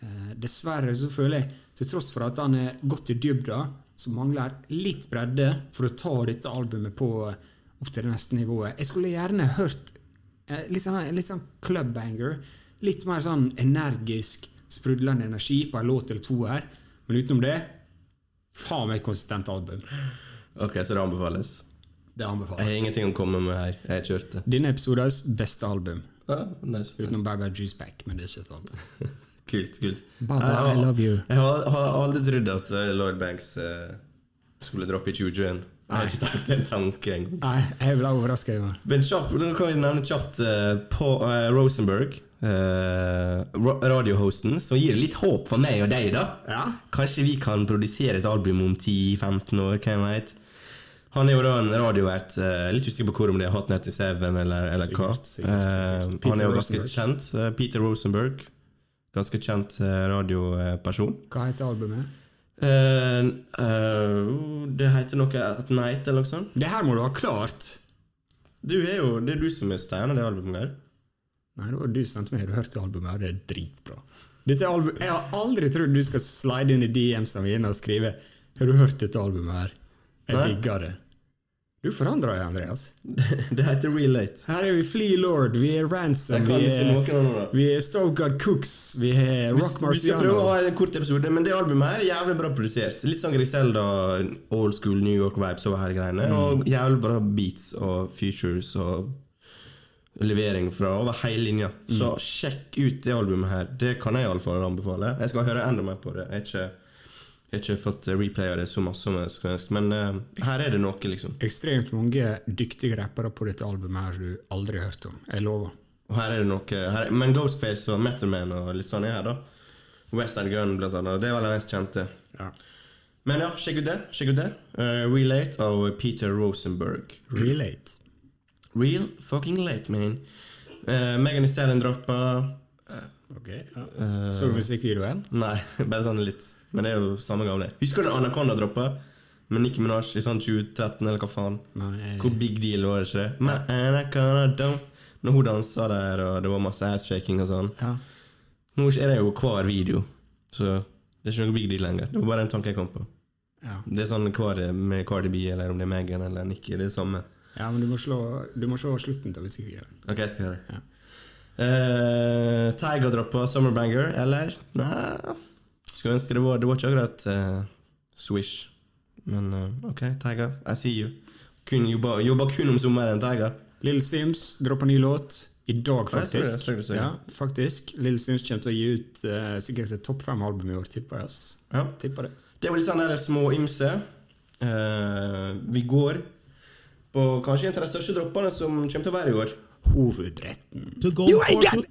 Eh, dessverre så føler jeg, til tross for at han er godt i dybda, så mangler litt bredde for å ta dette albumet på opp til det neste nivået. Jeg skulle gjerne hørt litt sånn, litt sånn clubbanger. Litt mer sånn energisk, sprudlende energi på en låt eller to her. Men utenom det faen meg et konsistent album. Ok, så det anbefales. Det anbefales. Jeg har ingenting å komme med her. Jeg kjørte. Denne episodens beste album. Ah, nice, nice. Utenom Bye Bye Juice Pack, men det er ikke et album. Kult, kult. Bye, I love you. Jeg har, har aldri trodd at Lord Banks eh, skulle droppe i 2021. Jeg har ikke tenkt en tanke engang. Nei, jeg ble overraska. Men kjapt, nå kan vi nevne kjapt uh, på Rosenberg, Uh, radiohosten, som gir litt håp for meg og deg, da. Ja. Kanskje vi kan produsere et album om 10-15 år, hvem vet. Han er jo da en radiovert, Uh, litt usikker på hvor om det er Hot 97 eller, eller hva. Peter han er jo ganske kjent. Peter Rosenberg. Ganske kjent radioperson. Hva heter albumet? Eh, uh, det heter noe At Night eller noe sånt. Det her må du ha klart! Du er jo, det er du som er steinen i det albumet her Nei, det var du som sendte meg. Du hørte albumet? her? Det er dritbra. Dette album, jeg har aldri trodd du skal slide inn i DM-ene mine og skrive Har du hørt dette albumet her? Jeg Nei. digger det. Du forandrer deg, Andreas. Det heter Relate. Her er vi Flea Lord, vi er Ransom, vi er, vi er Stovegard Cooks, vi er Rock Marciano. Vi skal prøve å ha en kort episode, men det albumet her er jævlig bra produsert. Litt sånn Griselda, old school New York-vibes over hele greiene. Mm. Og jævlig bra beats og features og levering fra over hele linja. Mm. Så sjekk ut det albumet her. Det kan jeg iallfall anbefale. Jeg skal høre enda mer på det. Jeg er ikke, jeg har ikke fått replaya det så masse som jeg skulle ønske, men uh, her er det noe, liksom. Ekstremt mange dyktige rappere på dette albumet her du aldri har hørt om. Jeg lover. Og her er det noe her, Men Ghostface og Man og litt sånn er her, da. Westside Gun, blant annet. Det er vel det mest kjente. Ja. Men ja, sjekk ut det. Sjekk ut det. Uh, Relate av Peter Rosenberg. Relate. Real fucking late, man. Uh, Megan Thee Stallion droppa Ok, ja. Uh, Så du musikkvideoen? Nei, bare sånn litt. Men det er jo samme gamle. Husker du Anaconda droppa? Med Nicki Minaj i sånn 2013, eller hva faen? Nei. Hvor big deal var det ikke? det? My Anaconda don't Når hun dansa der, og det var masse ass-shaking og sånn. Ja. Nå er det jo hver video, så det er ikke noe big deal lenger. Det var bare en tanke jeg kom på. Ja. Det er sånn hver med Cardi B, eller om det er Megan eller Nicki. Det er det samme. ja, men du må, slå, du må se slutten til musikkvideoen. Ok, jeg skal høre. Ja. Uh, Tiger droppa Summerbanger, eller? Nei Skulle ønske det var Det var ikke akkurat uh, Swish. Men uh, ok, Tiger. I see you. Kun jobba, jobba kun om sommeren, Tiger. Lill Sims dropper ny låt i dag, Ja, jeg så det, faktisk. jeg så det, så. Ja, faktisk. Lill Sims kommer til å gi ut uh, sikkert et topp fem-album i år, tipper jeg. Ja. Tipper det. Det var litt sånn der små ymse. Uh, vi går på kanskje en av de største droppene som kommer til å være i år. Hovedretten. To go You ain't got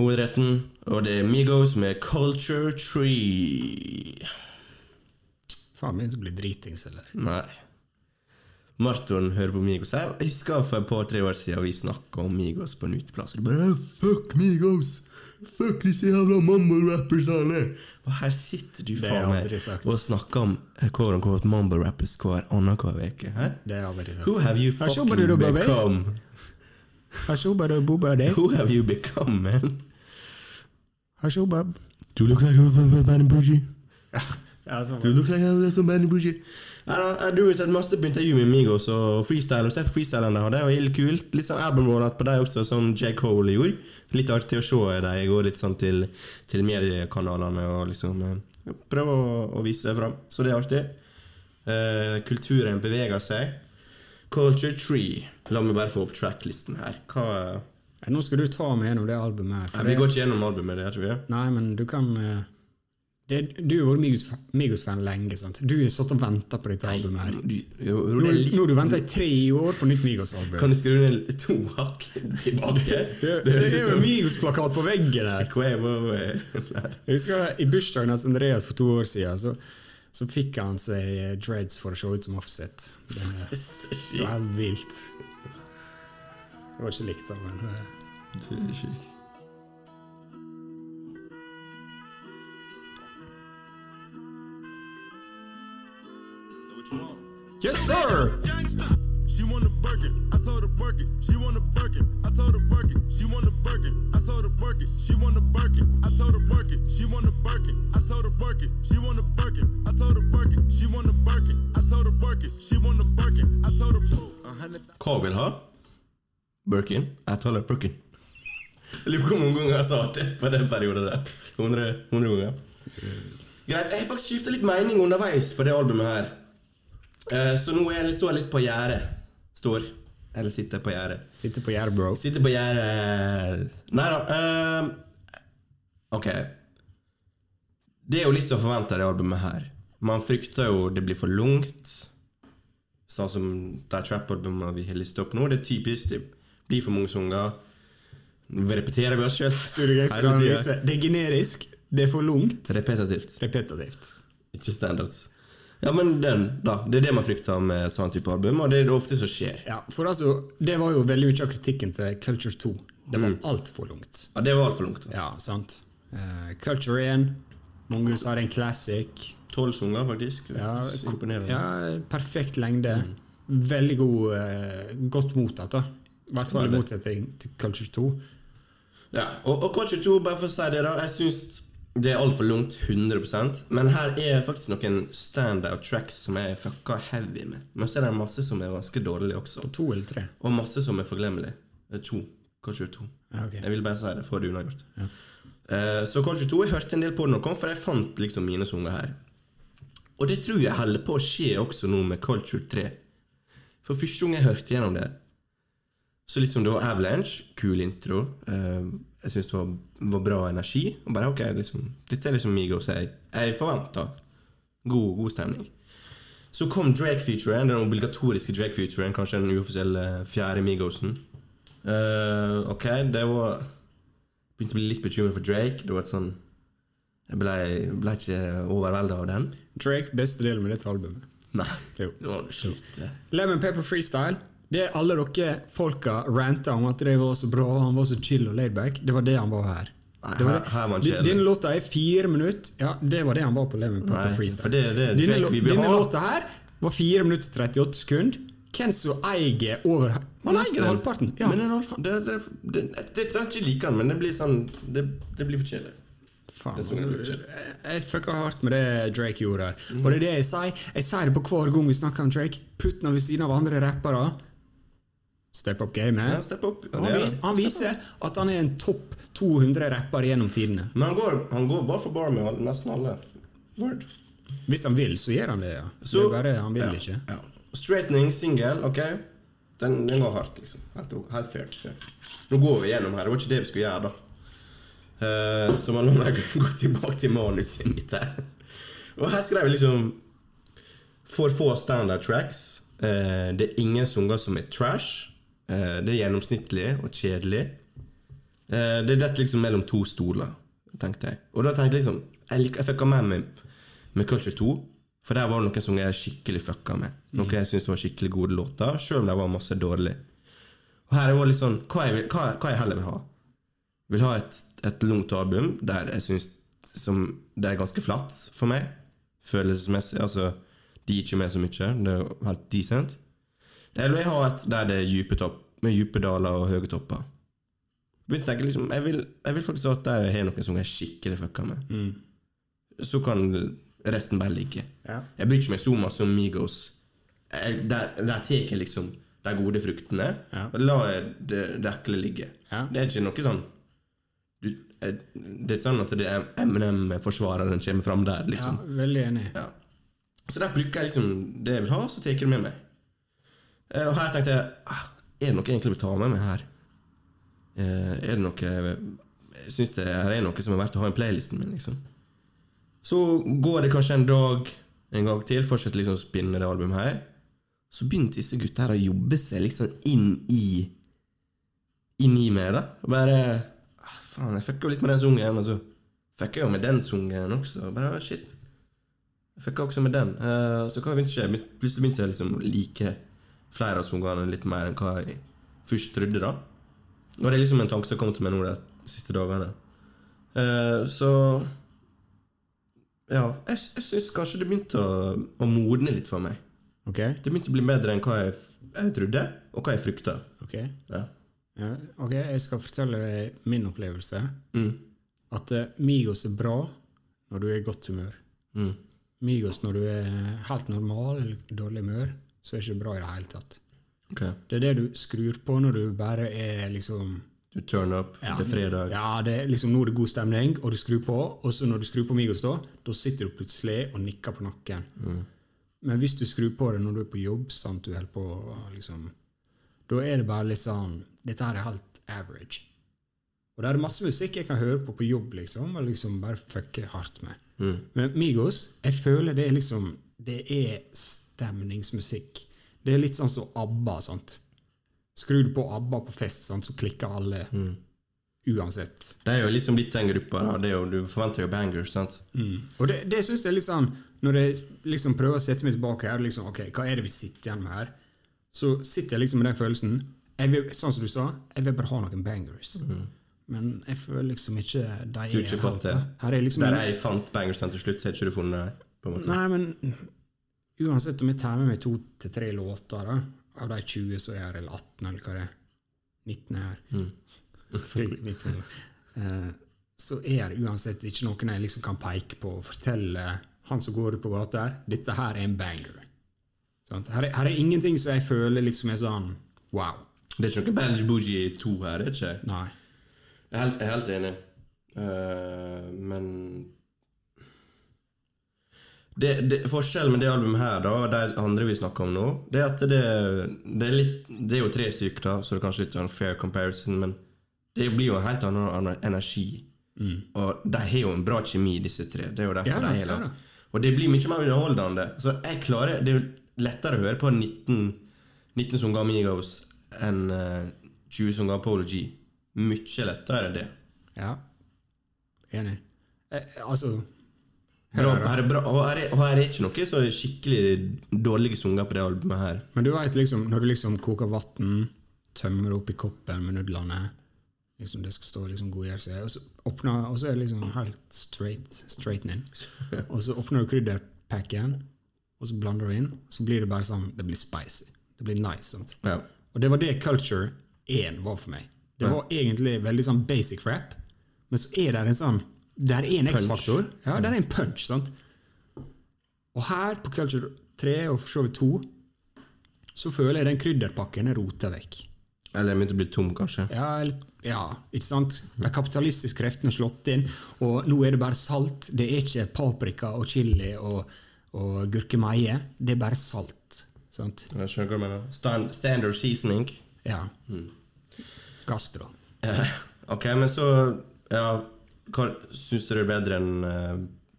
Hovedretten, og det er Migos med Culture Tree. Faen, begynte å bli dritings, eller? Nei. Marton hører på Migos. Jeg husker for et par-tre år siden vi snakka om Migos på en uteplass. Og bare Fuck Migos! Fuck disse jævla mumble-rappersene! Og her sitter du faen meg og snakker om eh, quote unquote mumble-rappers hver annenhver uke. Det har jeg aldri sagt. Who have you fucking become? Who have you become, man? Her bub. bare Du look like a Bougie. ja, sånn. Du look like a Bougie. Ja, jeg har sett masse på intervju med Migos og freestyle. Og sett freestylen de hadde, jo helt kult. Litt sånn albumråd på dem også, som J. Cole gjorde. Litt artig å se dem gå litt sånn til, til mediekanalene og liksom eh, prøve å, å vise seg fram. Så det er artig. Uh, kulturen beveger seg. Culture Tree. La meg bare få opp tracklisten her. Hva Ja, Nå skal du ta meg gjennom det albumet ja, Vi går ikke gjennom albumet, det tror jeg. Nei, men du kan eh, det, Du har vært Migos- Migos-fan lenge. sant? Du har satt og venta på dette albumet. her Du, jo, jo, Nå litt nå har du venta i tre år på nytt Migos-album. Kan du skru ned to hakk tilbake? Det, det er jo en Migos-plakat på veggen der. Jeg husker I bursdagen hans Andreas for to år siden så, så fikk han seg dreads for å se ut som Offset. Det, det var helt vilt. Det var ikke likt, da, men eh, Du er syk. Yes, sir! She want a Birkin. I told her Birkin. She want a Birkin. I told her Birkin. She want a Birkin. I told her Birkin. She want a Birkin. I told her Birkin. She want a Birkin. I told her Birkin. She want a Birkin. I told her Birkin. She want a Birkin. I told her Birkin. She want a Birkin. I told her a hundred. Hva ha? Birkin? Jeg taler Birkin. Jeg lurer på hvor mange ganger jeg sa det på den perioden der. 100, 100 ganger. Greit, jeg har faktisk skifta litt mening underveis på det albumet her. Eh, Så nå jeg, står jeg litt på gjerdet. Står. Eller sitter på gjerdet. Sitter på gjerdet, bro. Sitter på gjerdet Nei da. eh, ok. Det er jo litt som forventa, det albumet her. Man frykter jo det blir for langt. Sånn som de trap-albumene vi har listet opp nå. Det er typisk. Det blir for mange sanger. Vi repeterer vi oss sjøl. Det er generisk, det er for langt. Repetitivt. Repetitivt. Ikke standouts. Ja, men den, da. Det er det man frykter med sånn type album, og det er det ofte som skjer. Ja, for altså, Det var jo veldig mye av kritikken til Culture 2. Det var Mm. altfor langt. Ja, Det var altfor langt. da. Ja, sant. Uh, Culture 1, mange sa det er en classic. Tolv sanger, faktisk. Ja, Imponerende. ja, perfekt lengde. Veldig god, uh, godt mottatt, da. I hvert fall i motsetning til Culture 2. Ja, og, og Culture 2, bare for å si det, da. Jeg syns det er altfor langt, 100% Men her er faktisk noen standout tracks som jeg fucka heavy med. Men så er det masse som er ganske dårlige også. To eller tre. Og masse som er forglemmelige. Er To. Culture 2. Ja, ok. Jeg vil bare si det, for det er unnagjort. Uh, så Culture 2, jeg hørte en del på den, og kom, for jeg fant liksom mine sanger her. Og det tror jeg holder på å skje også nå med Culture 3. For første gang jeg hørte gjennom det, så liksom det var Avalanche, kul intro. Eh, jeg syns det var, var bra energi. Og bare ok, liksom, dette er liksom Migos jeg, jeg forventa. God, god stemning. Så kom Drake-featuren, den obligatoriske Drake-featuren, kanskje den uoffisielle fjerde Migosen. Uh, ok, det var Begynte å bli litt bekymret for Drake. Det var et sånn Jeg ble, ble ikke overvelda av den. Drake, beste del med dette albumet. Nei. Jo. Var slutt. Lemon Pepper Freestyle. Det alle dere folka ranta om at det var så bra, han var så chill og laidback. Det var det han var her. Nei, Det var her- det. her kjedelig. Denne låta er fire minutter. Ja, det var det han var på Lemon Nei, Freestyle. det det denne denne låta her var fire minutter og 38 sekunder. Hvem som eier over Man eier halvparten? Ja. Men det, det, det, det, er ikke like den, men det blir sånn Det, det blir for kjedelig. Faen, altså, jeg, jeg fucka hardt med det Drake gjorde her. Og det er det jeg sier. Jeg sier det på hver gang vi snakker om Drake. Putt den ved siden av andre rappere. Step up gamet. Ja, step up. Ja, han, vis, han viser at han er en topp 200 rapper gjennom tidene. Men han går, han går bare for bar med nesten alle. Word. Hvis han vil, så gjør han det, ja. Så- det er bare han vil ja, ikke. Ja. Straightening single, ok. Den, den går hardt, liksom. Helt, helt fair. fair. Nå går vi gjennom her. Det var ikke det vi skulle gjøre, da. Uh, så man må gå tilbake til manuset mitt her. Og her skrev jeg liksom For få standard tracks. Uh, det er ingen sanger som er trash. Eh, det er gjennomsnittlig og kjedelig. Eh, det er dette liksom mellom to stoler, tenkte jeg. Og da tenkte jeg liksom Jeg, jeg fucka med meg med Culture 2. For der var det noen som jeg skikkelig fucka med. Noen jeg syntes var skikkelig gode låter, sjøl om de var masse dårlige. Og her var litt sånn Hva jeg, vil, hva, hva jeg heller vil ha? Jeg vil ha et, et langt album der jeg syns som Det er ganske flatt for meg, følelsesmessig. Altså, de gir ikke med så mye. Det er helt decent. Eller vil jeg ha et der det er dype topp, med dype daler og høye topper. Begynte å tenke liksom Jeg vil, jeg vil faktisk ha at der jeg har noen som jeg skikkelig fucka med. Så kan resten bare ligge. Ja. Jeg bryr ikke meg så masse om Migos. Jeg, der, der tar jeg liksom de gode fruktene, Ja. og la jeg det, det ekle ligge. Ja. Det er ikke noe sånn du, jeg, Det er ikke sånn at det er MNM-forsvareren kommer fram der, liksom. ja, veldig enig. Ja. Så der bruker jeg liksom det jeg vil ha, så tar jeg det med meg. Eh, Og her tenkte jeg ah, Er det noe jeg egentlig vil ta med meg her? Eh, Er det noe Jeg syns det er noe som er verdt å ha i playlisten min, liksom. Så går det kanskje en dag en gang til, fortsetter liksom å spinne det albumet her. Så begynte disse gutta her å jobbe seg liksom inn i Inn i meg, da. Og Bare ah, Faen, jeg fucka jo litt med den sungen, og så fucka jeg jo med den sungen også. Bare ah, shit. Jeg fucka også med den. Uh, så hva begynte å skje? Plutselig begynte jeg liksom å like flere av sangene litt mer enn hva jeg først trodde, da. Og det er liksom en tanke som har kommet til meg nå de siste dagene. Uh, så Ja, jeg, jeg syns kanskje det begynte å, å modne litt for meg. Okay. Det begynte å bli bedre enn hva jeg, jeg trodde, og hva jeg frykta. ok. Ja. Ja, ok, jeg skal fortelle deg min opplevelse. Mm. At eh, Migos er bra når du er i godt humør. Mm. Migos når du er helt normal eller dårlig humør, så er det ikke bra i det hele tatt. Okay. Det er det du skrur på når du bare er liksom Du turn up, det er fredag. Ja, det er liksom nå er det god stemning, og du skrur på, og så når du skrur på Migos, da, da sitter du plutselig og nikker på nakken. Men hvis du skrur på det når du er på jobb, sant, du holder på liksom Da er det bare litt sånn Dette her er helt average. Og det er masse musikk jeg kan høre på på jobb, liksom, og liksom bare fucke hardt med. Mm. Men Migos, jeg føler det er liksom Det er stemningsmusikk. Det er litt sånn som ABBA. sant? Skrur du på ABBA på fest, sant, så klikker alle. Uansett. Det er jo liksom litt den gruppa. da det er jo, Du forventer jo bangers, sant? Og det, det syns jeg er litt sånn Når jeg liksom prøver å sette meg tilbake her, liksom, ok, hva er det vi sitter igjen med her? Så sitter jeg liksom med den følelsen vil, Sånn som du sa, jeg vil bare ha noen bangers. Men jeg føler liksom ikke de er ikke fant det? Her er liksom Der jeg fant bangersene til slutt, så har ikke du funnet dem? Nei, men uansett om jeg tar med meg to til tre låter, da, av de 20 som er her, eller 18, eller hva det er 19 er her. Selvfølgelig 19. uh, så er det uansett ikke noen jeg liksom kan peke på og fortelle han som går på gata her, dette her er en banger. Sånn? Her, er, her er ingenting som jeg føler liksom er sånn wow. Det er ikke noe Banj Boogie 2 her, det er ikke? Nei. Jeg er helt, jeg er helt enig. uh, men det, det, Forskjellen med det albumet her da, og de andre vi snakker om nå, det er at det, det er litt Det er jo tre stykker, da, så det er kanskje litt sånn fair comparison, men det blir jo en helt annen, energi. Og de har jo en bra kjemi, disse tre. Det er jo derfor Ja de er ja Og det blir mye mer underholdende. Så jeg klarer Det er jo lettere å høre på 19, 19 sanger av Migos enn uh, 20 som ga Polo G. Mye lettere enn det. Ja. Enig. Eh, altså Bra, her er her er bra, og, her er, og her er ikke noe så skikkelig dårlige sanger på det albumet her. Men du vet liksom, når du liksom koker vann, tømmer det opp i koppen med nudlene liksom Det skal stå liksom godgjøre seg, og så, åpner, og så er det liksom helt straight, straightening. Og så åpner du krydderpacken, og så blander du inn, så blir det bare sånn Det blir spicy. Det blir nice. sant? Ja. Og det var det Culture 1 var for meg. Det var egentlig veldig sånn basic rap, men så er det en sånn Det er en X-faktor. Ja, det er en punch. sant? Og her, på Culture 3 og for så vidt 2, så føler jeg den krydderpakken er rota vekk. Eller den begynte å bli tom, kanskje. Ja, ja, ikke sant? De kapitalistiske kreftene er slått inn, og nå er det bare salt. Det er ikke paprika og chili og, og gurkemeie. Det er bare salt. sant? Jeg skjønner hva du mener. Stand, standard seasoning. Ja. Gastro. Ja. Ok, men så ja, Syns du det er bedre enn uh,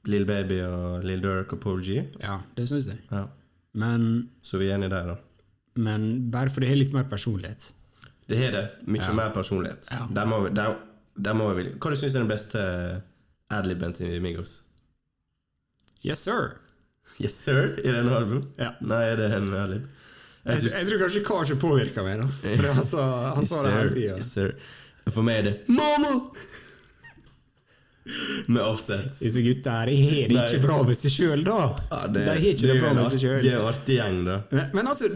Lill Baby og Lill Durk og Paul G? Ja, det syns jeg. Ja. Men, Så vi er enige der, da. men bare for det har litt mer personlighet. Det har det. Mye Ja. mer personlighet. Ja. Der må vi, der, der må vi Hva du er den beste adliben til Migos? Yes, sir! Yes, sir? Er det en album? Ja. Nei, er det en adlib? Jeg, synes- jeg tror kanskje Karsi påvirka meg, da. For han sa, han sa det hele tida. Yes, sir. For meg er det Mamma! Med offsets. Disse gutta her har det ikke bra med seg sjøl, da. Ja, De har ikke det det bra med seg sjøl. Det er artig gjeng, da. Men, men altså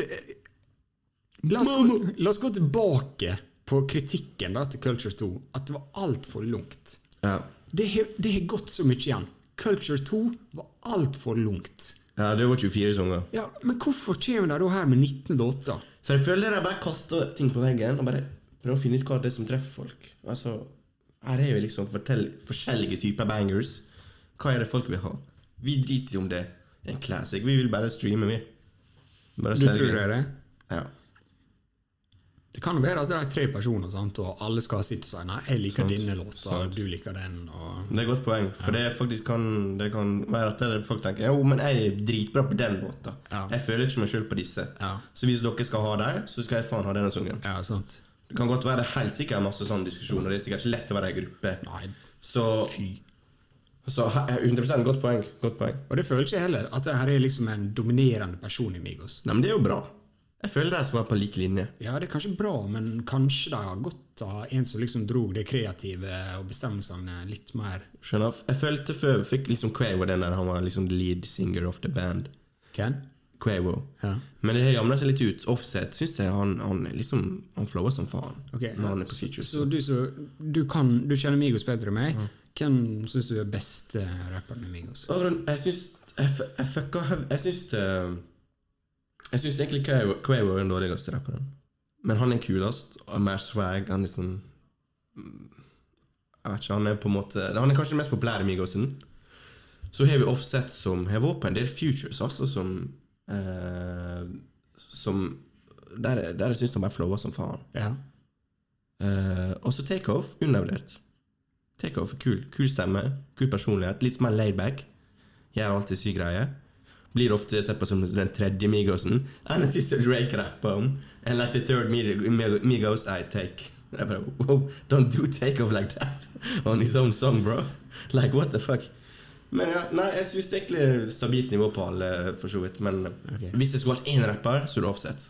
la, oss gå, la oss gå tilbake på kritikken da, til Culture 2. At det var altfor langt. Ja. Det det har gått så mye igjen. Culture 2 var altfor langt. ja, det var 24 sanger. Ja, Men hvorfor kommer de da her med 19 låter? For jeg føler de bare kaster ting på veggen og bare prøver å finne ut hva det er som treffer folk. Altså, Her er vi liksom fortell, forskjellige typer bangers. Hva er det folk vil ha? Vi driter i om det er en classic. Vi vil bare streame, vi. Bare Du tror det er det? Ja. Det kan jo være at det er tre personer, sant? og alle skal sitte og si nei, jeg liker Sant, denne låta, sant. du liker den. Og... Det er et godt poeng. For det er faktisk kan, det kan være at det folk tenker Jo, men jeg er dritbra på den låta. Ja. Jeg føler ikke meg sjøl på disse. Ja. Så hvis dere skal ha dem, så skal jeg faen ha denne sangen. Ja, sant. Det kan godt være det er helt sikkert masse sånne diskusjoner. Det er sikkert ikke lett å være i gruppe. Nei, Så, fy. så 100 godt poeng. Godt poeng. Og det føler ikke jeg heller, at det her er liksom en dominerende person i Migos. Nei, men det er jo bra. Jeg føler de skal være på lik linje. Ja, det er kanskje bra, men kanskje de har godt av en som liksom dro det kreative og bestemmelsene litt mer Skjønner? Jeg følte før fikk liksom Quavo den der han var liksom lead singer of the band. Ken? Quavo. Ja. Men det har jamna seg litt ut. Offset syns jeg han, han liksom Han flower som faen Ok, når han er på features. Så du, så, du, kan, du kjenner Migos bedre enn meg. Hvem syns du er beste rapperen i Migos? Jeg syns Jeg, jeg fucka Jeg syns eh, Jeg syns egentlig Quavo Quavo er den dårligste rapperen. Men han er kulest og mer swag. Han sånn Jeg vet ikke, han er på en måte Han er kanskje den mest populære Migosen. Så har vi Offset som har vært på en del futures, altså, som eh, Som Der, der jeg syns han bare flowa som faen. Ja. Eh, og så Takeoff, undervurdert. Takeoff er kul. Kul stemme, kul personlighet. Litt mer laidback. Gjør alltid syk greie. Blir ofte sett på som den tredje Migosen. And it is a Drake rap om. And like the third Mig- Mig- Migos I take. Jeg bare, wow, don't do Takeoff like that on his own song, bro. Like, what the fuck? Men ja, nei, jeg syns egentlig stabilt nivå på alle, for så vidt. Men okay. hvis jeg skulle valgt én rapper, så er det Offset.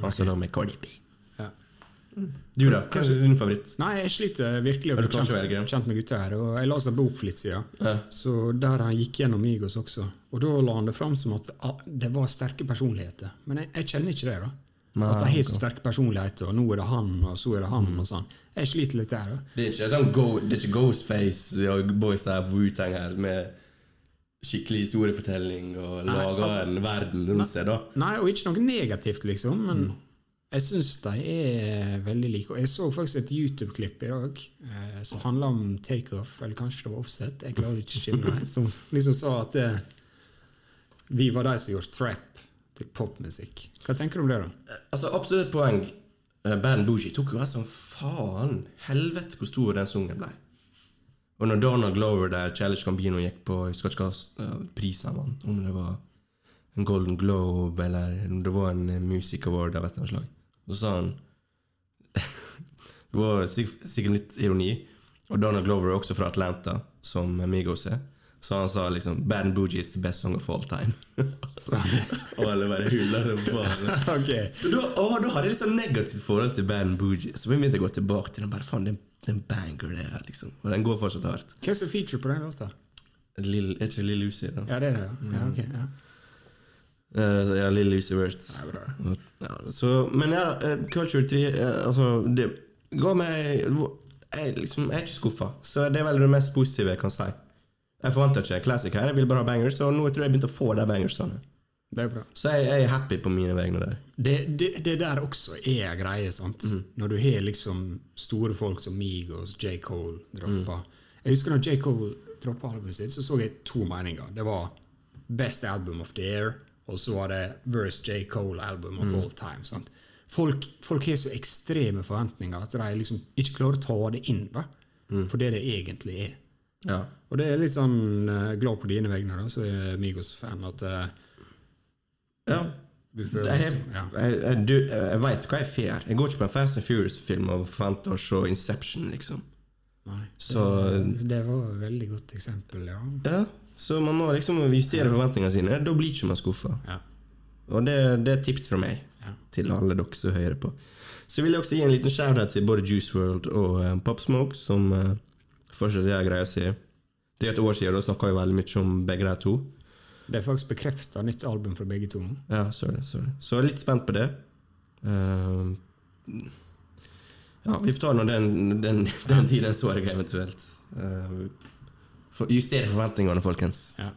Altså da med Cardi B. ja. Du, da? Hva er din favoritt? Nei, jeg sliter virkelig å bli kjent, kjent med gutta her. Og jeg leste en bok for litt siden, Ja. så der han gikk gjennom Migos også. Og da la han det fram som at ah, det var sterke personligheter. Men jeg, jeg kjenner ikke det. da. Nei, at jeg har så sterk personlighet, og nå er det han, og så er det han, og sånn. Jeg sliter litt der. da. Det er ikke sånn go, det er ikke Ghostface og boys på Wu-Tang her med skikkelig historiefortelling og lager altså- en verden rundt seg, da. Nei, og ikke noe negativt, liksom, men jeg syns de er veldig like. Og jeg så faktisk et YouTube-klipp i dag eh, som handla om takeoff, eller kanskje det var offset, jeg klarer ikke å skille meg, som liksom sa at eh, vi var de som gjorde trap til popmusikk. Hva tenker du om det, da? Altså, absolutt poeng. Uh, Band Bougie tok jo av som faen. Helvete hvor stor den sangen ble. Og når Donald Glover der Challenge Gambino gikk på Jeg skal ikke hva prisen var, om det var en Golden Globe eller om det var en uh, Music Award av et eller annet slag. Så sa han Det var sikkert litt ironi. Og Donald Glover er også fra Atlanta, som Migos er. Så han sa liksom 'Bad and Boogie is the best song of all time'. Så- og alle bare hulla som faen. ok. Så da, å, da hadde jeg liksom negativt forhold til Bad and Boogie. Så vi begynte å gå tilbake til den. Bare faen, det er banger, det her, liksom. Og den går fortsatt hardt. Hvem som feature på den låta? Lill, er ikke Lill Lucy, da? Ja, det er det, ja. ja, ok, ja. Uh, ja, Lill Lucy Worth. Ja, bra. Ja, så, men ja, eh, Culture 3 uh, Altså, det ga meg jeg, liksom, jeg er ikke skuffa. Så det er vel det mest positive jeg kan si. Jeg forventer ikke classic her, jeg vil bare ha bangers, og nå tror jeg jeg begynte å få de bangersene. Det er bra. Så jeg, jeg er happy på mine vegne der. Det, det, det der også er greie, sant? Når du har liksom store folk som Migos, J. Cole droppa Jeg husker når J. Cole droppa albumet sitt, så så jeg to meninger. Det var Best Album of the Year, og så var det Verse J. Cole Album of All Time. Sant? Folk, folk har så ekstreme forventninger at de liksom ikke klarer å ta det inn da, for det det egentlig er. Ja. Og det er litt sånn uh, glad på dine vegne, da, så er Migos-fan, at uh, ja. du føler Jeg, liksom, ja. jeg, jeg, du, jeg veit hva jeg får. Jeg går ikke på en Fast and Furious-film og forventer å se Inception, liksom. Nei, Så det var et veldig godt eksempel, ja. ja, Så man må liksom justere forventningene sine. Da blir ikke man skuffa. Ja. Og det, det er tips fra meg Ja. til alle dere som hører på. Så vil jeg også gi en liten shout-out til både Juice World og uh, Pop Smoke, som uh, fortsatt gjør greia si. Det er et år siden, da snakka vi veldig mye om begge de to. Det er faktisk bekrefta nytt album fra begge to. Ja, sorry, sorry. Så jeg er litt spent på det. Uh, ja, vi får ta det når den, den, den tiden så jeg eventuelt. Uh, for, justere forventningene, folkens. Ja.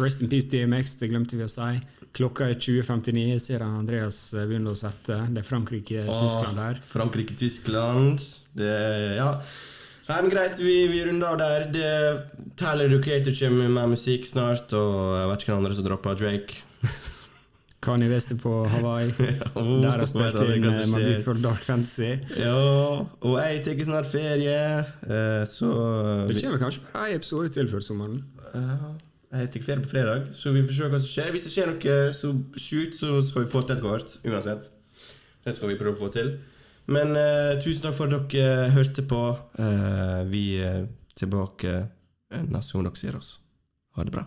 Rest in peace DMX, det glemte vi å si. Klokka er 20.59. Jeg ser Andreas eh, begynner å svette. Det er Frankrike-Tyskland der. Frankrike-Tyskland. Det Ja. Nei, men Greit, vi, vi runder av der. Det, Tyler the Creator kommer med musikk snart, og jeg vet ikke hvem andre som dropper Drake. Kanye West er på Hawaii. Oh, Der har spilt inn eh, My. Beautiful Dark Fantasy. Ja, og jeg tar snart ferie, eh, så Det kommer kanskje bare én episode til før sommeren. Ja, Jeg tar ferie på fredag, så vi får se hva som skjer. Hvis det skjer noe så sjukt, så skal vi få til et kort. Uansett. Det skal vi prøve å få til. Men uh, tusen takk for at dere hørte på. Uh, vi er tilbake eh, neste gang dere ser oss. Ha det bra.